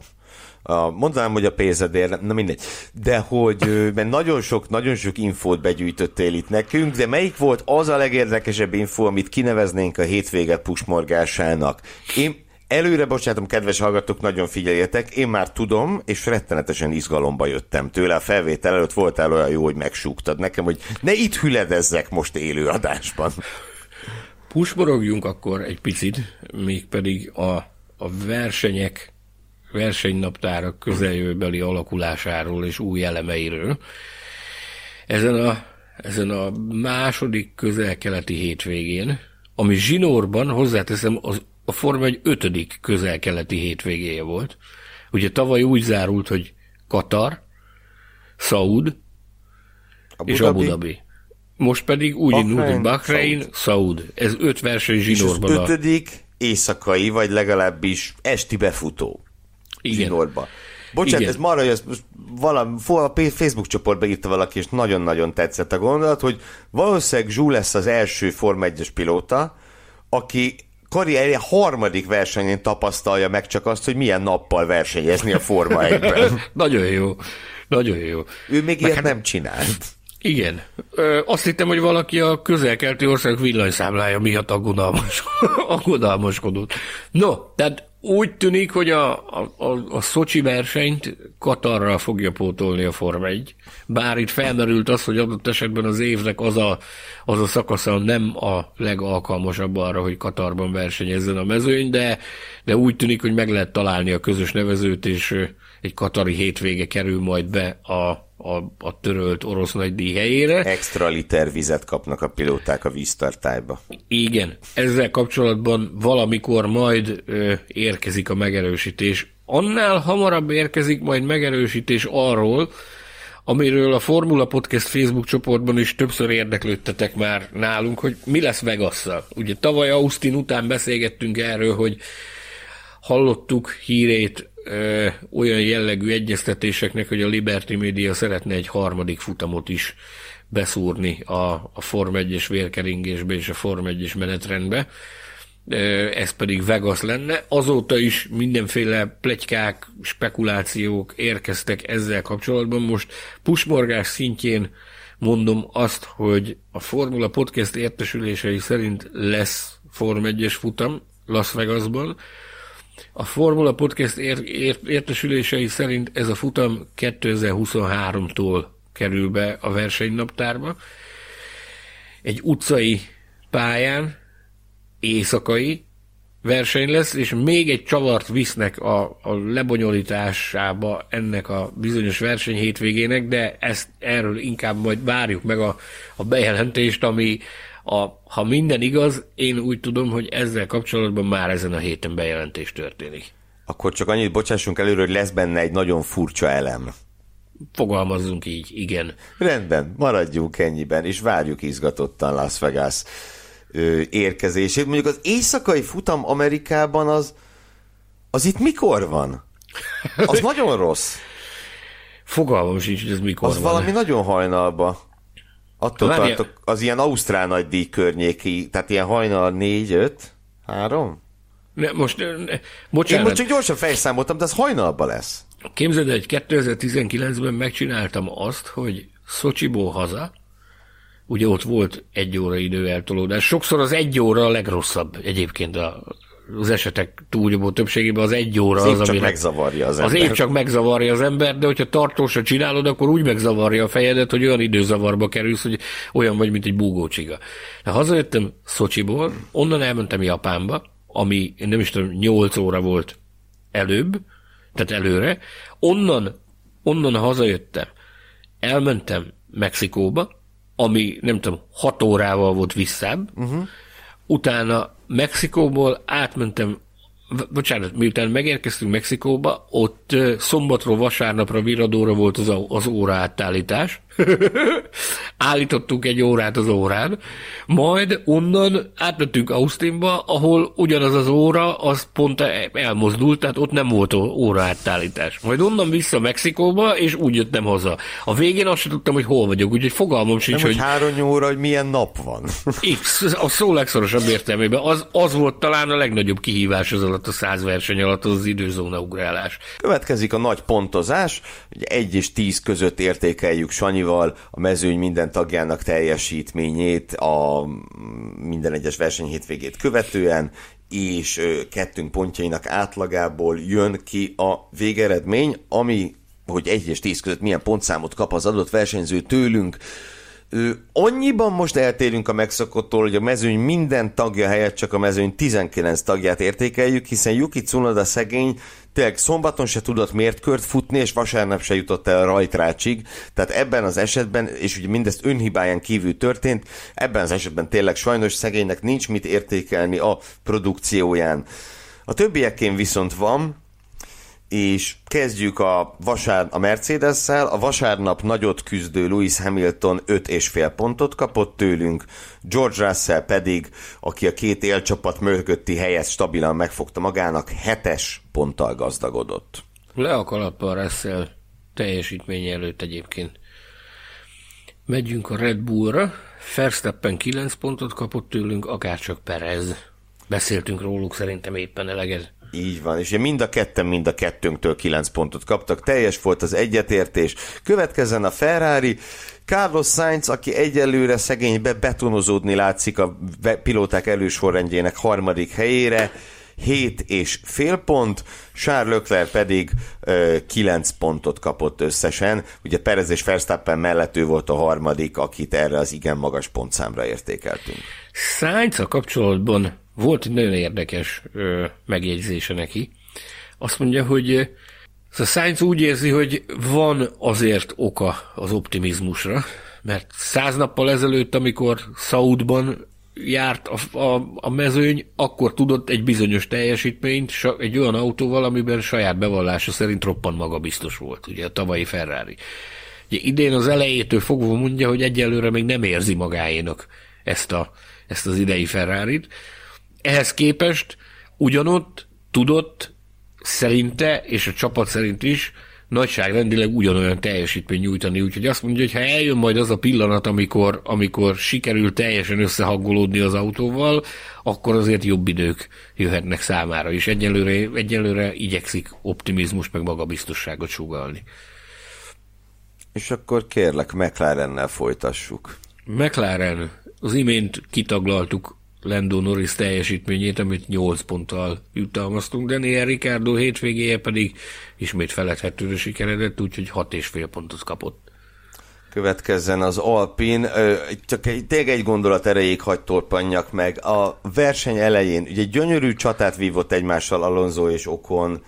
A, mondanám, hogy a pénzedért, na mindegy. De hogy, mert nagyon sok, nagyon sok infót begyűjtöttél itt nekünk, de melyik volt az a legérdekesebb info, amit kineveznénk a hétvége pusmorgásának? Én, Előre bocsátom, kedves hallgatók, nagyon figyeljetek, én már tudom, és rettenetesen izgalomba jöttem tőle. A felvétel előtt voltál olyan jó, hogy megsúgtad nekem, hogy ne itt hüledezzek most élő adásban. Pusmorogjunk akkor egy picit, mégpedig a, a versenyek, versenynaptárak közeljövőbeli alakulásáról és új elemeiről. Ezen a, ezen a második közel-keleti hétvégén, ami zsinórban, hozzáteszem, az a Forma egy ötödik közel-keleti hétvégéje volt. Ugye tavaly úgy zárult, hogy Katar, Abu és Dhabi. Abu Dhabi. Most pedig úgy indult, hogy Bahrein, Saud. Ez öt verseny zsinórban. És az ötödik éjszakai, vagy legalábbis esti befutó Igen. zsinórba. Bocsánat, Igen. ez marra, hogy ez most valami, a Facebook csoportba írta valaki, és nagyon-nagyon tetszett a gondolat, hogy valószínűleg Zsú lesz az első Forma 1-es pilóta, aki karrierje harmadik versenyén tapasztalja meg csak azt, hogy milyen nappal versenyezni a Forma 1-ben. Nagyon jó. Nagyon jó. Ő még ilyet hát, nem csinált. Igen. Ö, azt hittem, hogy valaki a közel-keleti ország villanyszámlája miatt aggodalmas, aggodalmaskodott. No, tehát úgy tűnik, hogy a, a, a, a Szocsi versenyt Katarral fogja pótolni a Forma 1. Bár itt felmerült az, hogy adott esetben az évnek az a, az a szakasza nem a legalkalmasabb arra, hogy Katarban versenyezzen a mezőny, de, de úgy tűnik, hogy meg lehet találni a közös nevezőt, és egy katari hétvége kerül majd be a a, a törölt orosz nagydíj helyére. Extra liter vizet kapnak a pilóták a víztartályba. Igen, ezzel kapcsolatban valamikor majd ö, érkezik a megerősítés. Annál hamarabb érkezik majd megerősítés arról, amiről a Formula Podcast Facebook csoportban is többször érdeklődtetek már nálunk, hogy mi lesz vegas -szal. Ugye tavaly Austin után beszélgettünk erről, hogy hallottuk hírét olyan jellegű egyeztetéseknek, hogy a Liberty Media szeretne egy harmadik futamot is beszúrni a, a Form 1-es vérkeringésbe és a Form 1-es menetrendbe. Ez pedig Vegas lenne. Azóta is mindenféle plegykák, spekulációk érkeztek ezzel kapcsolatban. Most pusmorgás szintjén mondom azt, hogy a Formula Podcast értesülései szerint lesz Form 1-es futam Las Vegasban, a Formula Podcast ér- ér- értesülései szerint ez a futam 2023-tól kerül be a versenynaptárba. Egy utcai pályán, éjszakai verseny lesz, és még egy csavart visznek a, a lebonyolításába ennek a bizonyos verseny hétvégének, de ezt erről inkább majd várjuk meg a, a bejelentést, ami a, ha minden igaz, én úgy tudom, hogy ezzel kapcsolatban már ezen a héten bejelentés történik. Akkor csak annyit bocsássunk előre, hogy lesz benne egy nagyon furcsa elem. Fogalmazzunk így, igen. Rendben, maradjunk ennyiben, és várjuk izgatottan Las Vegas ö, érkezését. Mondjuk az éjszakai futam Amerikában az, az itt mikor van? Az nagyon rossz. Fogalmam sincs, hogy ez mikor Az van. valami nagyon hajnalba. Attól Várjál. tartok, az ilyen Ausztrál nagydíj környéki, tehát ilyen hajnal 4, 5, 3? Ne, most, ne, ne, Én bocsánat, most csak gyorsan fejszámoltam, de az hajnalba lesz. képzeld, el, hogy 2019-ben megcsináltam azt, hogy Szocsiból haza, ugye ott volt egy óra időeltolódás. Sokszor az egy óra a legrosszabb egyébként a, az esetek túlnyomó többségében az egy óra Az az, csak amire- megzavarja az Az ember. év csak megzavarja az ember, de hogyha tartósan csinálod, akkor úgy megzavarja a fejedet, hogy olyan időzavarba kerülsz, hogy olyan vagy, mint egy búgócsiga. De hazajöttem Szocsiból, onnan elmentem Japánba, ami nem is tudom, 8 óra volt előbb, tehát előre. Onnan, onnan hazajöttem, elmentem Mexikóba, ami nem tudom, 6 órával volt visszább, uh-huh. Utána Mexikóból átmentem Bocsánat, miután megérkeztünk Mexikóba, ott szombatról vasárnapra viradóra volt az, az óra átállítás. Állítottunk egy órát az órán, majd onnan átmentünk Austinba, ahol ugyanaz az óra, az pont elmozdult, tehát ott nem volt óra átállítás. Majd onnan vissza Mexikóba, és úgy jöttem haza. A végén azt sem tudtam, hogy hol vagyok, úgyhogy fogalmam sincs, Nem, hogy három óra, hogy milyen nap van. X, a szó legszorosabb értelmében. Az, az volt talán a legnagyobb kihívás az alatt a száz verseny alatt, az, az időzóna ugrálás. Következik a nagy pontozás, 1 és 10 között értékeljük Sanyival a mezőny minden tagjának teljesítményét a minden egyes versenyhétvégét követően, és ö, kettőnk pontjainak átlagából jön ki a végeredmény, ami, hogy 1 és 10 között milyen pontszámot kap az adott versenyző tőlünk, Ö, annyiban most eltérünk a megszokottól, hogy a mezőny minden tagja helyett csak a mezőny 19 tagját értékeljük, hiszen Yuki Tsunoda szegény tényleg szombaton se tudott mért kört futni, és vasárnap se jutott el rajtrácsig. Tehát ebben az esetben, és ugye mindezt önhibáján kívül történt, ebben az esetben tényleg sajnos szegénynek nincs mit értékelni a produkcióján. A többiekén viszont van, és kezdjük a, vasár, a Mercedes-szel. A vasárnap nagyot küzdő Lewis Hamilton 5,5 pontot kapott tőlünk, George Russell pedig, aki a két élcsapat mögötti helyet stabilan megfogta magának, 7-es ponttal gazdagodott. Le a kalappal Russell teljesítmény előtt egyébként. Megyünk a Red Bullra. Verstappen 9 pontot kapott tőlünk, akárcsak Perez. Beszéltünk róluk szerintem éppen eleget. Így van, és ugye mind a ketten, mind a kettőnktől 9 pontot kaptak, teljes volt az egyetértés. Következzen a Ferrari, Carlos Sainz, aki egyelőre szegénybe betonozódni látszik a pilóták elősorrendjének harmadik helyére, 7 és fél pont, Charles Leclerc pedig ö, 9 pontot kapott összesen. Ugye Perez és Verstappen mellett ő volt a harmadik, akit erre az igen magas pontszámra értékeltünk. sainz kapcsolatban volt egy nagyon érdekes ö, megjegyzése neki. Azt mondja, hogy a Sainz úgy érzi, hogy van azért oka az optimizmusra, mert száz nappal ezelőtt, amikor Saudban járt a, a, a mezőny, akkor tudott egy bizonyos teljesítményt egy olyan autóval, amiben saját bevallása szerint roppant magabiztos volt, ugye a tavalyi Ferrari. Ugye idén az elejétől fogva mondja, hogy egyelőre még nem érzi magáénak ezt, a, ezt az idei ferrari Ehhez képest ugyanott tudott szerinte, és a csapat szerint is, nagyságrendileg ugyanolyan teljesítmény nyújtani, úgyhogy azt mondja, hogy ha eljön majd az a pillanat, amikor, amikor sikerül teljesen összehangolódni az autóval, akkor azért jobb idők jöhetnek számára is. Egyelőre, egyelőre igyekszik optimizmus meg magabiztosságot sugalni. És akkor kérlek, McLarennel folytassuk. McLaren, az imént kitaglaltuk Lando Norris teljesítményét, amit 8 ponttal jutalmaztunk, Daniel Ricardo hétvégéje pedig ismét feledhetőre sikeredett, úgyhogy 6,5 pontot kapott. Következzen az Alpin, csak egy, tényleg egy gondolat erejéig hagy torpanjak meg. A verseny elején ugye gyönyörű csatát vívott egymással Alonso és Okon,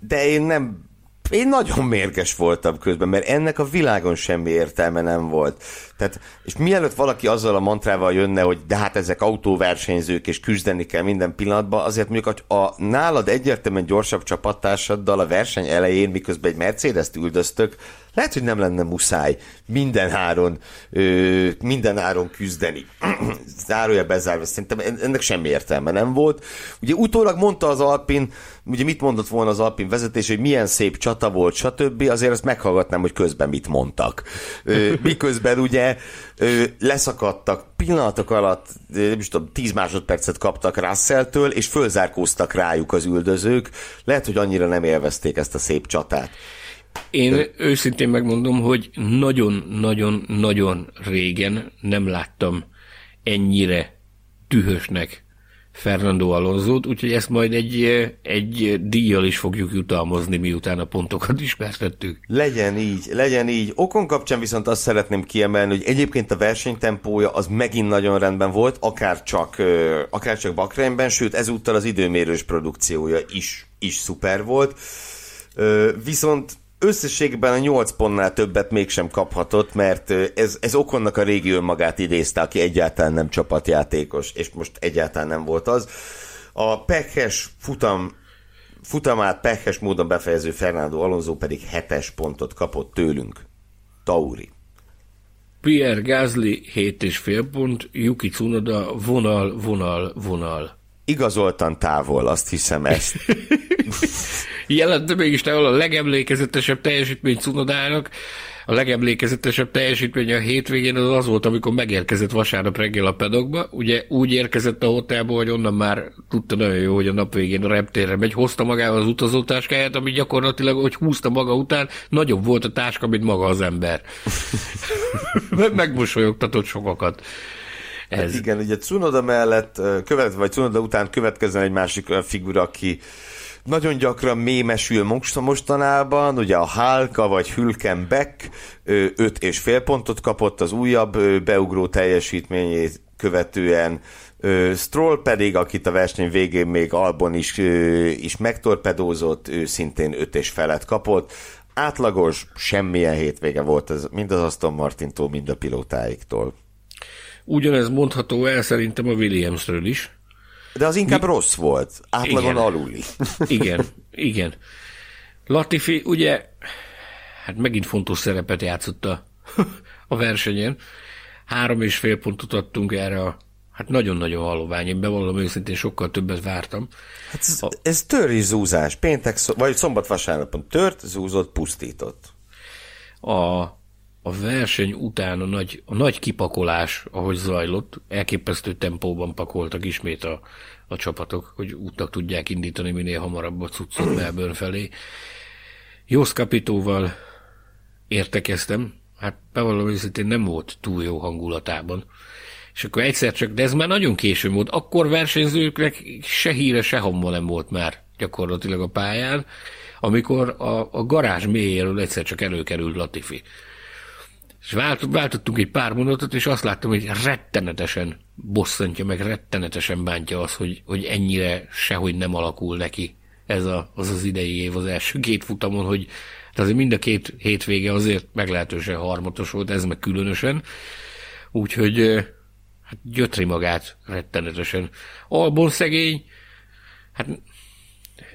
de én nem én nagyon mérges voltam közben, mert ennek a világon semmi értelme nem volt. Tehát, és mielőtt valaki azzal a mantrával jönne, hogy de hát ezek autóversenyzők, és küzdeni kell minden pillanatban, azért mondjuk a, a nálad egyértelműen gyorsabb csapattársaddal a verseny elején, miközben egy Mercedes-t üldöztök, lehet, hogy nem lenne muszáj minden áron, ö, minden áron küzdeni. Zárója bezárva, szerintem ennek semmi értelme nem volt. Ugye utólag mondta az Alpin, ugye mit mondott volna az Alpin vezetés, hogy milyen szép csata volt, stb. Azért azt meghallgatnám, hogy közben mit mondtak. Ö, miközben ugye ö, leszakadtak pillanatok alatt, nem is tudom, 10 másodpercet kaptak Russelltől, és fölzárkóztak rájuk az üldözők. Lehet, hogy annyira nem élvezték ezt a szép csatát. Én De... őszintén megmondom, hogy nagyon-nagyon-nagyon régen nem láttam ennyire tühösnek Fernando Alonso-t, úgyhogy ezt majd egy, egy díjjal is fogjuk jutalmazni, miután a pontokat ismertettük. Legyen így, legyen így. Okon kapcsán viszont azt szeretném kiemelni, hogy egyébként a versenytempója az megint nagyon rendben volt, akár csak, akár csak Bakreinben, sőt ezúttal az időmérős produkciója is, is szuper volt. Viszont összességben a 8 pontnál többet mégsem kaphatott, mert ez, ez Okonnak a régi önmagát idézte, aki egyáltalán nem csapatjátékos, és most egyáltalán nem volt az. A pekhes futam futamát pekhes módon befejező Fernando Alonso pedig 7 pontot kapott tőlünk. Tauri. Pierre Gasly 7,5 pont, Yuki Tsunoda vonal, vonal, vonal. Igazoltan távol, azt hiszem ezt. jelent, mégis te a legemlékezetesebb teljesítmény Cunodának, a legemlékezetesebb teljesítmény a hétvégén az az volt, amikor megérkezett vasárnap reggel a pedokba. Ugye úgy érkezett a hotelba, hogy onnan már tudta nagyon jó, hogy a nap végén a reptérre megy, hozta magával az utazótáskáját, ami gyakorlatilag, hogy húzta maga után, nagyobb volt a táska, mint maga az ember. Megmosolyogtatott sokakat. Ez. Hát igen, ugye Cunoda mellett, követ, vagy Cunoda után következzen egy másik figura, aki nagyon gyakran mémesül most, mostanában, ugye a Hálka vagy Hülkenbeck öt és fél pontot kapott az újabb beugró teljesítményét követően, Stroll pedig, akit a verseny végén még Albon is, is megtorpedózott, ő szintén öt és felet kapott. Átlagos, semmilyen hétvége volt ez, mind az Aston Martintól, mind a pilótáiktól. Ugyanez mondható el szerintem a Williamsről is. De az inkább Mi... rossz volt, átlagon igen. aluli. igen, igen. Latifi ugye, hát megint fontos szerepet játszott a, a versenyen. Három és fél pontot adtunk erre a Hát nagyon-nagyon halovány, én bevallom őszintén, sokkal többet vártam. Hát ez, a... ez töri zúzás, péntek, vagy szombat-vasárnapon tört, zúzott, pusztított. A a verseny után a nagy, a nagy kipakolás, ahogy zajlott, elképesztő tempóban pakoltak ismét a, a csapatok, hogy útnak tudják indítani minél hamarabb a cuccot Melbourne felé. Jósz Kapitóval értekeztem, hát bevallom őszintén nem volt túl jó hangulatában. És akkor egyszer csak, de ez már nagyon késő volt, akkor versenyzőknek se híre, se hamma nem volt már gyakorlatilag a pályán, amikor a, a garázs mélyéről egyszer csak előkerült Latifi. És vált, váltottunk egy pár mondatot, és azt láttam, hogy rettenetesen bosszantja, meg rettenetesen bántja az, hogy, hogy ennyire sehogy nem alakul neki ez a, az az idei év az első két futamon, hogy hát azért mind a két hétvége azért meglehetősen harmatos volt, ez meg különösen. Úgyhogy hát gyötri magát rettenetesen. Albon szegény, hát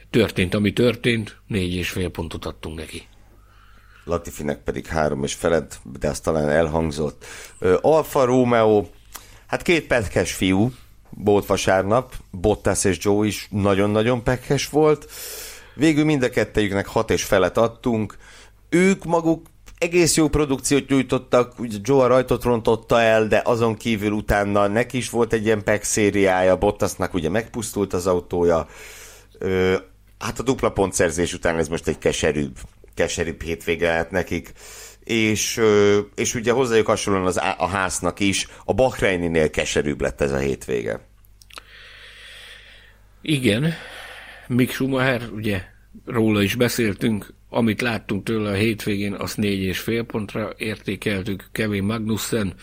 történt, ami történt, négy és fél pontot adtunk neki. Latifinek pedig három és feled, de azt talán elhangzott. Alfa Romeo, hát két petkes fiú, volt vasárnap, Bottas és Joe is nagyon-nagyon pekes volt. Végül mind a kettejüknek hat és felet adtunk. Ők maguk egész jó produkciót nyújtottak, ugye Joe a rajtot rontotta el, de azon kívül utána neki is volt egy ilyen pek szériája, Bottasnak ugye megpusztult az autója. Ö, hát a dupla pontszerzés után ez most egy keserűbb keserűbb hétvége lehet nekik. És, és ugye hozzájuk hasonlóan az, a háznak is, a Bahreininél keserűbb lett ez a hétvége. Igen, Mick Schumacher, ugye róla is beszéltünk, amit láttunk tőle a hétvégén, azt négy és fél pontra értékeltük, Kevin Magnussen.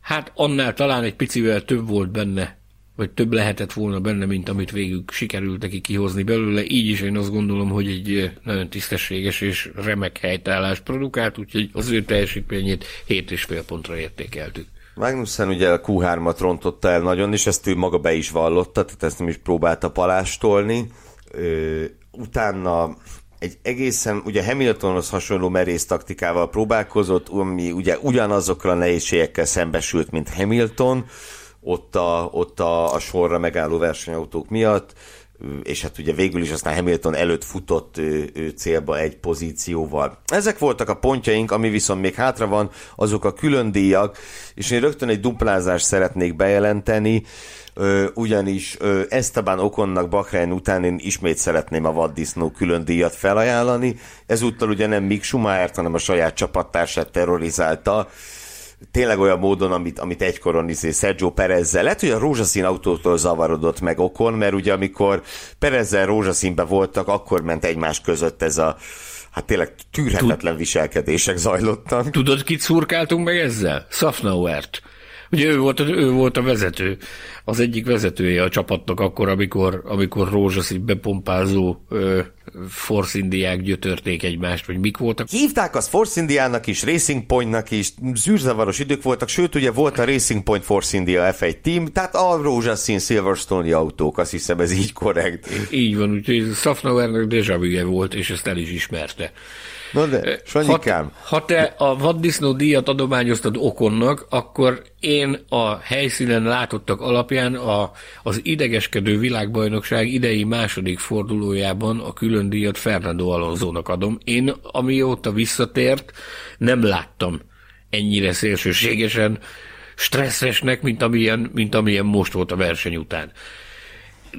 Hát annál talán egy picivel több volt benne vagy több lehetett volna benne, mint amit végül sikerült neki kihozni belőle. Így is én azt gondolom, hogy egy nagyon tisztességes és remek helytállást produkált, úgyhogy az ő teljesítményét 7,5 pontra értékeltük. Magnussen ugye a Q3-at rontotta el nagyon, és ezt ő maga be is vallotta, tehát ezt nem is próbálta palástolni. Ö, utána egy egészen, ugye Hamiltonhoz hasonló merész taktikával próbálkozott, ami ugye ugyanazokra a nehézségekkel szembesült, mint Hamilton, ott a, ott a, a sorra megálló versenyautók miatt, és hát ugye végül is aztán Hamilton előtt futott ő, ő célba egy pozícióval. Ezek voltak a pontjaink, ami viszont még hátra van, azok a külön díjak, és én rögtön egy duplázást szeretnék bejelenteni, ugyanis Esteban Okonnak Bahrein után én ismét szeretném a vaddisznó külön díjat felajánlani. Ezúttal ugye nem Mick Schumacher, hanem a saját csapattársát terrorizálta, tényleg olyan módon, amit, amit egykoron izé Sergio Perezzel. Lehet, hogy a rózsaszín autótól zavarodott meg Okon, mert ugye amikor Perezzel rózsaszínbe voltak, akkor ment egymás között ez a hát tényleg tűrhetetlen viselkedések zajlottak. Tudod, kit szurkáltunk meg ezzel? Safnauert. Ugye ő volt, ő volt a vezető, az egyik vezetője a csapatnak akkor, amikor, amikor rózsaszín bepompázó ö, Force Indiák gyötörték egymást, vagy mik voltak. Hívták az Force Indiának is, Racing Pointnak is, zűrzavaros idők voltak, sőt ugye volt a Racing Point Force India F1 team, tehát a rózsaszín Silverstone autók, azt hiszem ez így korrekt. Így van, úgyhogy Safnauernek déjà volt, és ezt el is ismerte. Na de, Sanyikám. Ha, ha te a vaddisznó díjat adományoztad Okonnak, akkor én a helyszínen látottak alapján a, az idegeskedő világbajnokság idei második fordulójában a külön díjat Fernando Alonzónak adom. Én, amióta visszatért, nem láttam ennyire szélsőségesen stresszesnek, mint amilyen, mint amilyen most volt a verseny után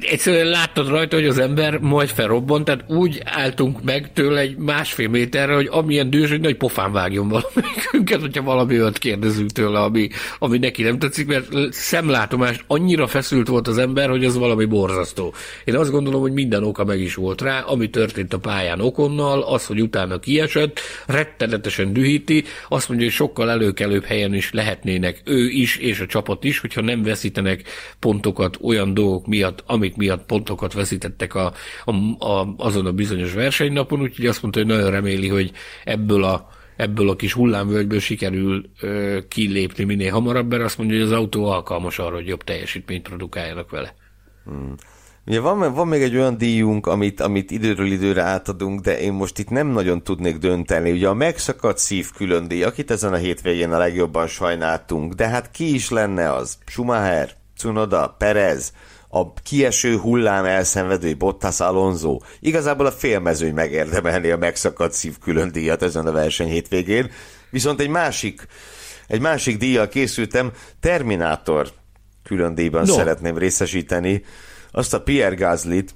egyszerűen láttad rajta, hogy az ember majd felrobbant, tehát úgy álltunk meg tőle egy másfél méterre, hogy amilyen dühös, hogy nagy pofán vágjon valamikünket, hogyha valami olyat kérdezünk tőle, ami, ami neki nem tetszik, mert szemlátomást annyira feszült volt az ember, hogy az valami borzasztó. Én azt gondolom, hogy minden oka meg is volt rá, ami történt a pályán okonnal, az, hogy utána kiesett, rettenetesen dühíti, azt mondja, hogy sokkal előkelőbb helyen is lehetnének ő is, és a csapat is, hogyha nem veszítenek pontokat olyan dolgok miatt, amik miatt pontokat veszítettek a, a, a, azon a bizonyos versenynapon, úgyhogy azt mondta, hogy nagyon reméli, hogy ebből a ebből a kis hullámvölgyből sikerül ö, kilépni minél hamarabb, mert azt mondja, hogy az autó alkalmas arra, hogy jobb teljesítményt produkáljanak vele. Hmm. Ugye van, van még egy olyan díjunk, amit, amit időről időre átadunk, de én most itt nem nagyon tudnék dönteni. Ugye a megszakadt szív külön díj, akit ezen a hétvégén a legjobban sajnáltunk, de hát ki is lenne az? Schumacher, Cunoda, Perez, a kieső hullám elszenvedő Bottas Alonso. Igazából a félmezőny megérdemelni a megszakadt szív külön díjat ezen a verseny hétvégén. Viszont egy másik, egy másik díjjal készültem, Terminátor külön díjban no. szeretném részesíteni azt a Pierre Gaslyt,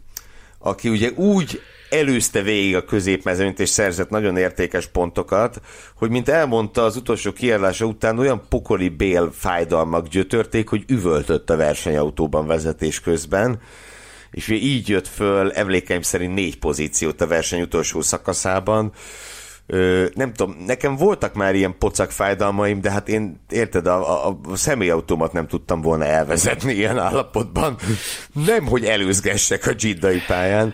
aki ugye úgy előzte végig a középmezőnyt, és szerzett nagyon értékes pontokat, hogy mint elmondta az utolsó kiállása után olyan pokoli bél fájdalmak gyötörték, hogy üvöltött a versenyautóban vezetés közben, és így jött föl emlékeim szerint négy pozíciót a verseny utolsó szakaszában, Ö, nem tudom, nekem voltak már ilyen pocak fájdalmaim, de hát én, érted, a, a, a személyautómat nem tudtam volna elvezetni ilyen állapotban. Nem, hogy előzgessek a Giddai pályán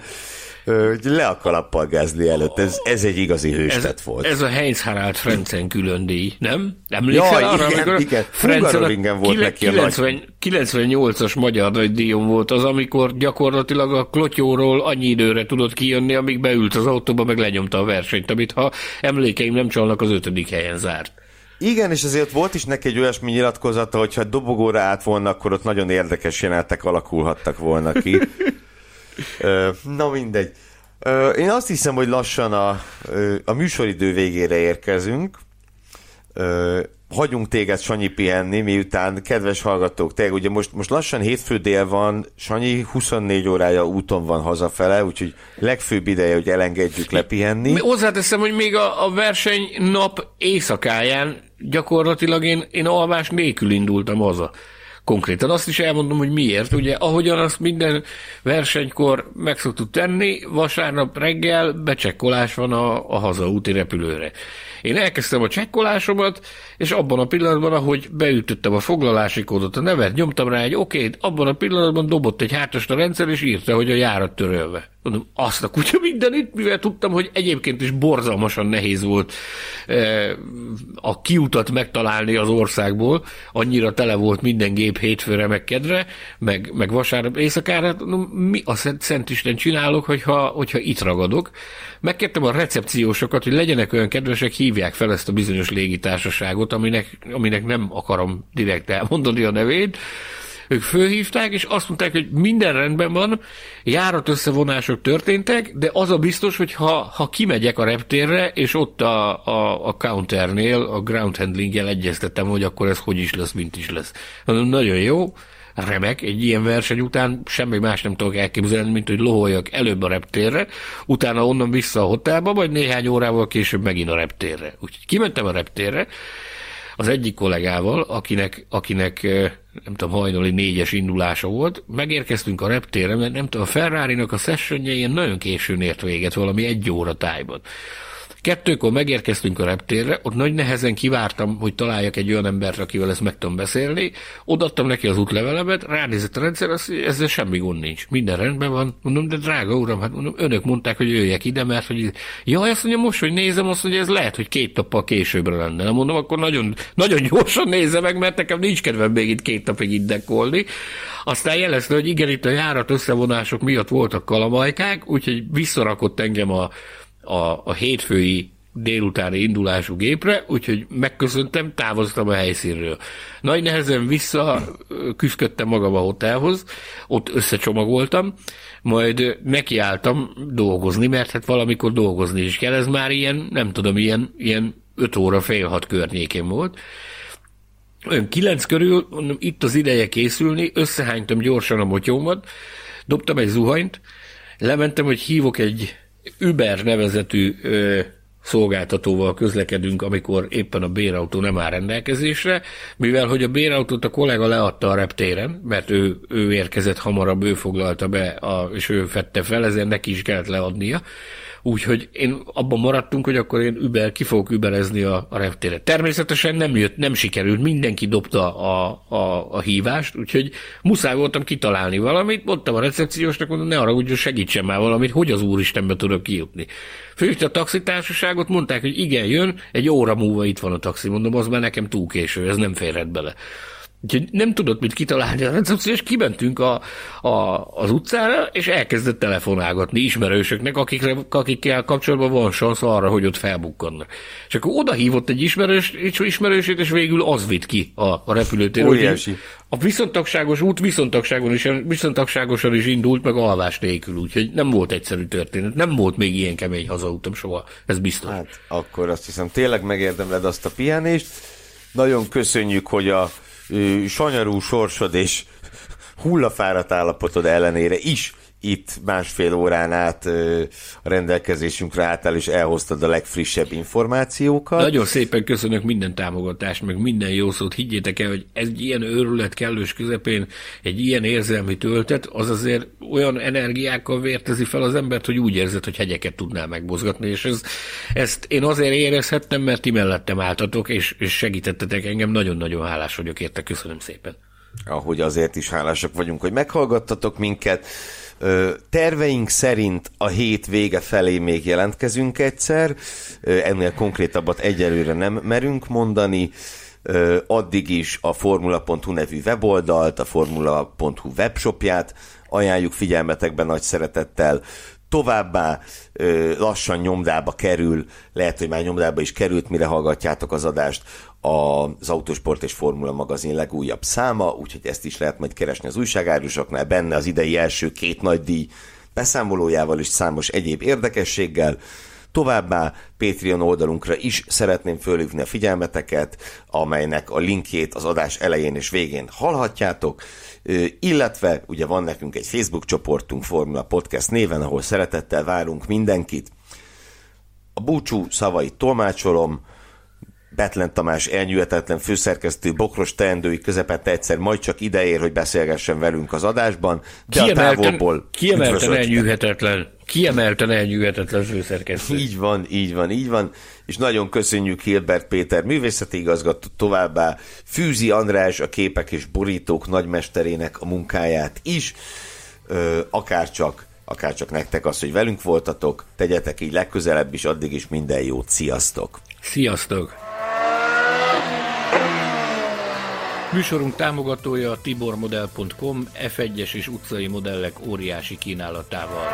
le a kalappal Gázli előtt. Ez, ez egy igazi hőstet volt. Ez a Heinz Harald Frenzen külön díj, nem? Emlékszel ja, arra, igen, amikor igen. Frenzen volt neki a 90, 98-as magyar nagy díjon volt az, amikor gyakorlatilag a klotyóról annyi időre tudott kijönni, amíg beült az autóba, meg lenyomta a versenyt, amit ha emlékeim nem csalnak, az ötödik helyen zárt. Igen, és azért volt is neki egy olyasmi nyilatkozata, hogy ha dobogóra állt volna, akkor ott nagyon érdekes jelenetek alakulhattak volna ki. Na mindegy. Én azt hiszem, hogy lassan a, a műsoridő végére érkezünk. Hagyunk téged, Sanyi, pihenni, miután, kedves hallgatók, tényleg ugye most, most lassan hétfő dél van, Sanyi 24 órája úton van hazafele, úgyhogy legfőbb ideje, hogy elengedjük lepihenni. Hozzáteszem, hogy még a, a verseny nap éjszakáján gyakorlatilag én, én alvás nélkül indultam haza konkrétan. Azt is elmondom, hogy miért. Ugye, ahogyan azt minden versenykor meg szoktuk tenni, vasárnap reggel becsekkolás van a, a hazaúti repülőre. Én elkezdtem a csekkolásomat, és abban a pillanatban, ahogy beütöttem a foglalási kódot, a nevet, nyomtam rá egy okét, abban a pillanatban dobott egy hátast a rendszer, és írta, hogy a járat törölve. Mondom, azt a kutya mindenit, mivel tudtam, hogy egyébként is borzalmasan nehéz volt e, a kiutat megtalálni az országból, annyira tele volt minden gép hétfőre, meg kedre, meg, meg vasárnap éjszakára, no, mi a Szent, Szent Isten csinálok, hogyha, hogyha itt ragadok. Megkértem a recepciósokat, hogy legyenek olyan kedvesek, hívják fel ezt a bizonyos légitársaságot, aminek, aminek nem akarom direkt elmondani a nevét, ők fölhívták, és azt mondták, hogy minden rendben van, járat összevonások történtek, de az a biztos, hogy ha, ha kimegyek a reptérre, és ott a, a, a counternél, a ground handlinggel egyeztettem, hogy akkor ez hogy is lesz, mint is lesz. Mondom, nagyon jó, remek, egy ilyen verseny után semmi más nem tudok elképzelni, mint hogy loholjak előbb a reptérre, utána onnan vissza a hotelba, vagy néhány órával később megint a reptérre. Úgyhogy kimentem a reptérre, az egyik kollégával, akinek, akinek nem tudom, hajnali négyes indulása volt, megérkeztünk a reptérre, mert nem tudom, a Ferrari-nak a sessionje ilyen nagyon későn ért véget, valami egy óra tájban. Kettőkor megérkeztünk a reptérre, ott nagy nehezen kivártam, hogy találjak egy olyan embert, akivel ezt meg tudom beszélni. Odaadtam neki az útlevelemet, ránézett a rendszer, azt, ezzel semmi gond nincs. Minden rendben van. Mondom, de drága uram, hát mondom, önök mondták, hogy jöjjek ide, mert hogy ja, azt mondja, most, hogy nézem, azt mondja, ez lehet, hogy két nappal későbbre lenne. Nem mondom, akkor nagyon, nagyon gyorsan nézze meg, mert nekem nincs kedvem még itt két napig itt dekolni. Aztán jelezte, hogy igen, itt a járat összevonások miatt voltak kalamajkák, úgyhogy visszarakott engem a a, a hétfői délutáni indulású gépre, úgyhogy megköszöntem, távoztam a helyszínről. Nagy nehezen vissza küzdöttem magam a hotelhoz, ott összecsomagoltam, majd nekiálltam dolgozni, mert hát valamikor dolgozni is kell. Ez már ilyen, nem tudom, ilyen, ilyen 5 óra, fél hat környékén volt. Olyan kilenc körül, mondom, itt az ideje készülni, összehánytam gyorsan a motyómat, dobtam egy zuhanyt, lementem, hogy hívok egy Uber nevezetű ö, szolgáltatóval közlekedünk, amikor éppen a bérautó nem áll rendelkezésre, mivel hogy a bérautót a kollega leadta a reptéren, mert ő, ő érkezett hamarabb, ő foglalta be, a, és ő fette fel, ezért neki is kellett leadnia. Úgyhogy én abban maradtunk, hogy akkor én Uber, ki fogok überezni a, a reptére. Természetesen nem jött, nem sikerült, mindenki dobta a, a, a hívást, úgyhogy muszáj voltam kitalálni valamit, mondtam a recepciósnak, mondom, ne arra, hogy segítsen már valamit, hogy az úristenbe tudok kijutni. Főtt a taxitársaságot, mondták, hogy igen, jön, egy óra múlva itt van a taxi, mondom, az már nekem túl késő, ez nem férhet bele. Úgyhogy nem tudott mit kitalálni a recepció, és kimentünk a, a, az utcára, és elkezdett telefonálgatni ismerősöknek, akikre, akikkel kapcsolatban van szansz arra, hogy ott felbukkannak. És akkor oda hívott egy ismerős, ismerősét, és végül az vitt ki a, a repülőtérről. A viszontagságos út viszontagságon is, viszontagságosan is indult, meg alvás nélkül, úgyhogy nem volt egyszerű történet. Nem volt még ilyen kemény hazautam soha, ez biztos. Hát akkor azt hiszem, tényleg megérdemled azt a pihenést. Nagyon köszönjük, hogy a sanyarú sorsod és hullafáradt állapotod ellenére is itt másfél órán át a rendelkezésünkre álltál, és elhoztad a legfrissebb információkat. Nagyon szépen köszönök minden támogatást, meg minden jó szót. Higgyétek el, hogy ez egy ilyen őrület kellős közepén, egy ilyen érzelmi töltet, az azért olyan energiákkal vértezi fel az embert, hogy úgy érzed, hogy hegyeket tudnál megmozgatni, és ez, ezt én azért érezhettem, mert ti mellettem álltatok, és, és segítettetek engem, nagyon-nagyon hálás vagyok érte, köszönöm szépen. Ahogy azért is hálásak vagyunk, hogy meghallgattatok minket. Terveink szerint a hét vége felé még jelentkezünk egyszer, ennél konkrétabbat egyelőre nem merünk mondani, addig is a formula.hu nevű weboldalt, a formula.hu webshopját ajánljuk figyelmetekben nagy szeretettel. Továbbá lassan nyomdába kerül, lehet, hogy már nyomdába is került, mire hallgatjátok az adást, az Autosport és Formula magazin legújabb száma, úgyhogy ezt is lehet majd keresni az újságárusoknál, benne az idei első két nagy díj beszámolójával és számos egyéb érdekességgel. Továbbá Patreon oldalunkra is szeretném fölhívni a figyelmeteket, amelynek a linkjét az adás elején és végén hallhatjátok, illetve ugye van nekünk egy Facebook csoportunk Formula Podcast néven, ahol szeretettel várunk mindenkit. A búcsú szavait tolmácsolom, Betlen Tamás elnyűhetetlen főszerkesztő bokros teendői közepette egyszer majd csak ideér, hogy beszélgessen velünk az adásban, de kiemelten, a távolból Kiemelten elnyűhetetlen. kiemelten elnyűhetetlen főszerkesztő. Így van, így van, így van, és nagyon köszönjük Hilbert Péter művészeti igazgató továbbá Fűzi András a képek és borítók nagymesterének a munkáját is, ö, akárcsak akárcsak nektek az, hogy velünk voltatok, tegyetek így legközelebb is, addig is minden jót, sziasztok! Sziasztok! Műsorunk támogatója a tibormodel.com F1-es és utcai modellek óriási kínálatával.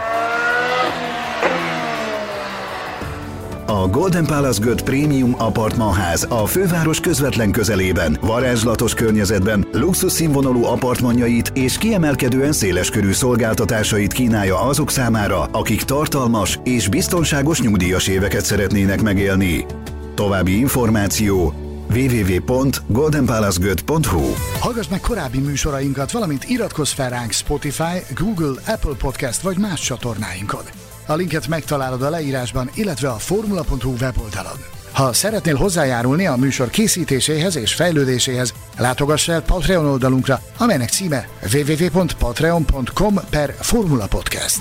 A Golden Palace Göt Premium Apartmanház a főváros közvetlen közelében, varázslatos környezetben, luxus színvonalú apartmanjait és kiemelkedően széleskörű szolgáltatásait kínálja azok számára, akik tartalmas és biztonságos nyugdíjas éveket szeretnének megélni. További információ www.goldenpalacegöt.hu Hallgass meg korábbi műsorainkat, valamint iratkozz fel ránk Spotify, Google, Apple Podcast vagy más csatornáinkon. A linket megtalálod a leírásban, illetve a formula.hu weboldalon. Ha szeretnél hozzájárulni a műsor készítéséhez és fejlődéséhez, látogass el Patreon oldalunkra, amelynek címe www.patreon.com per Formula Podcast.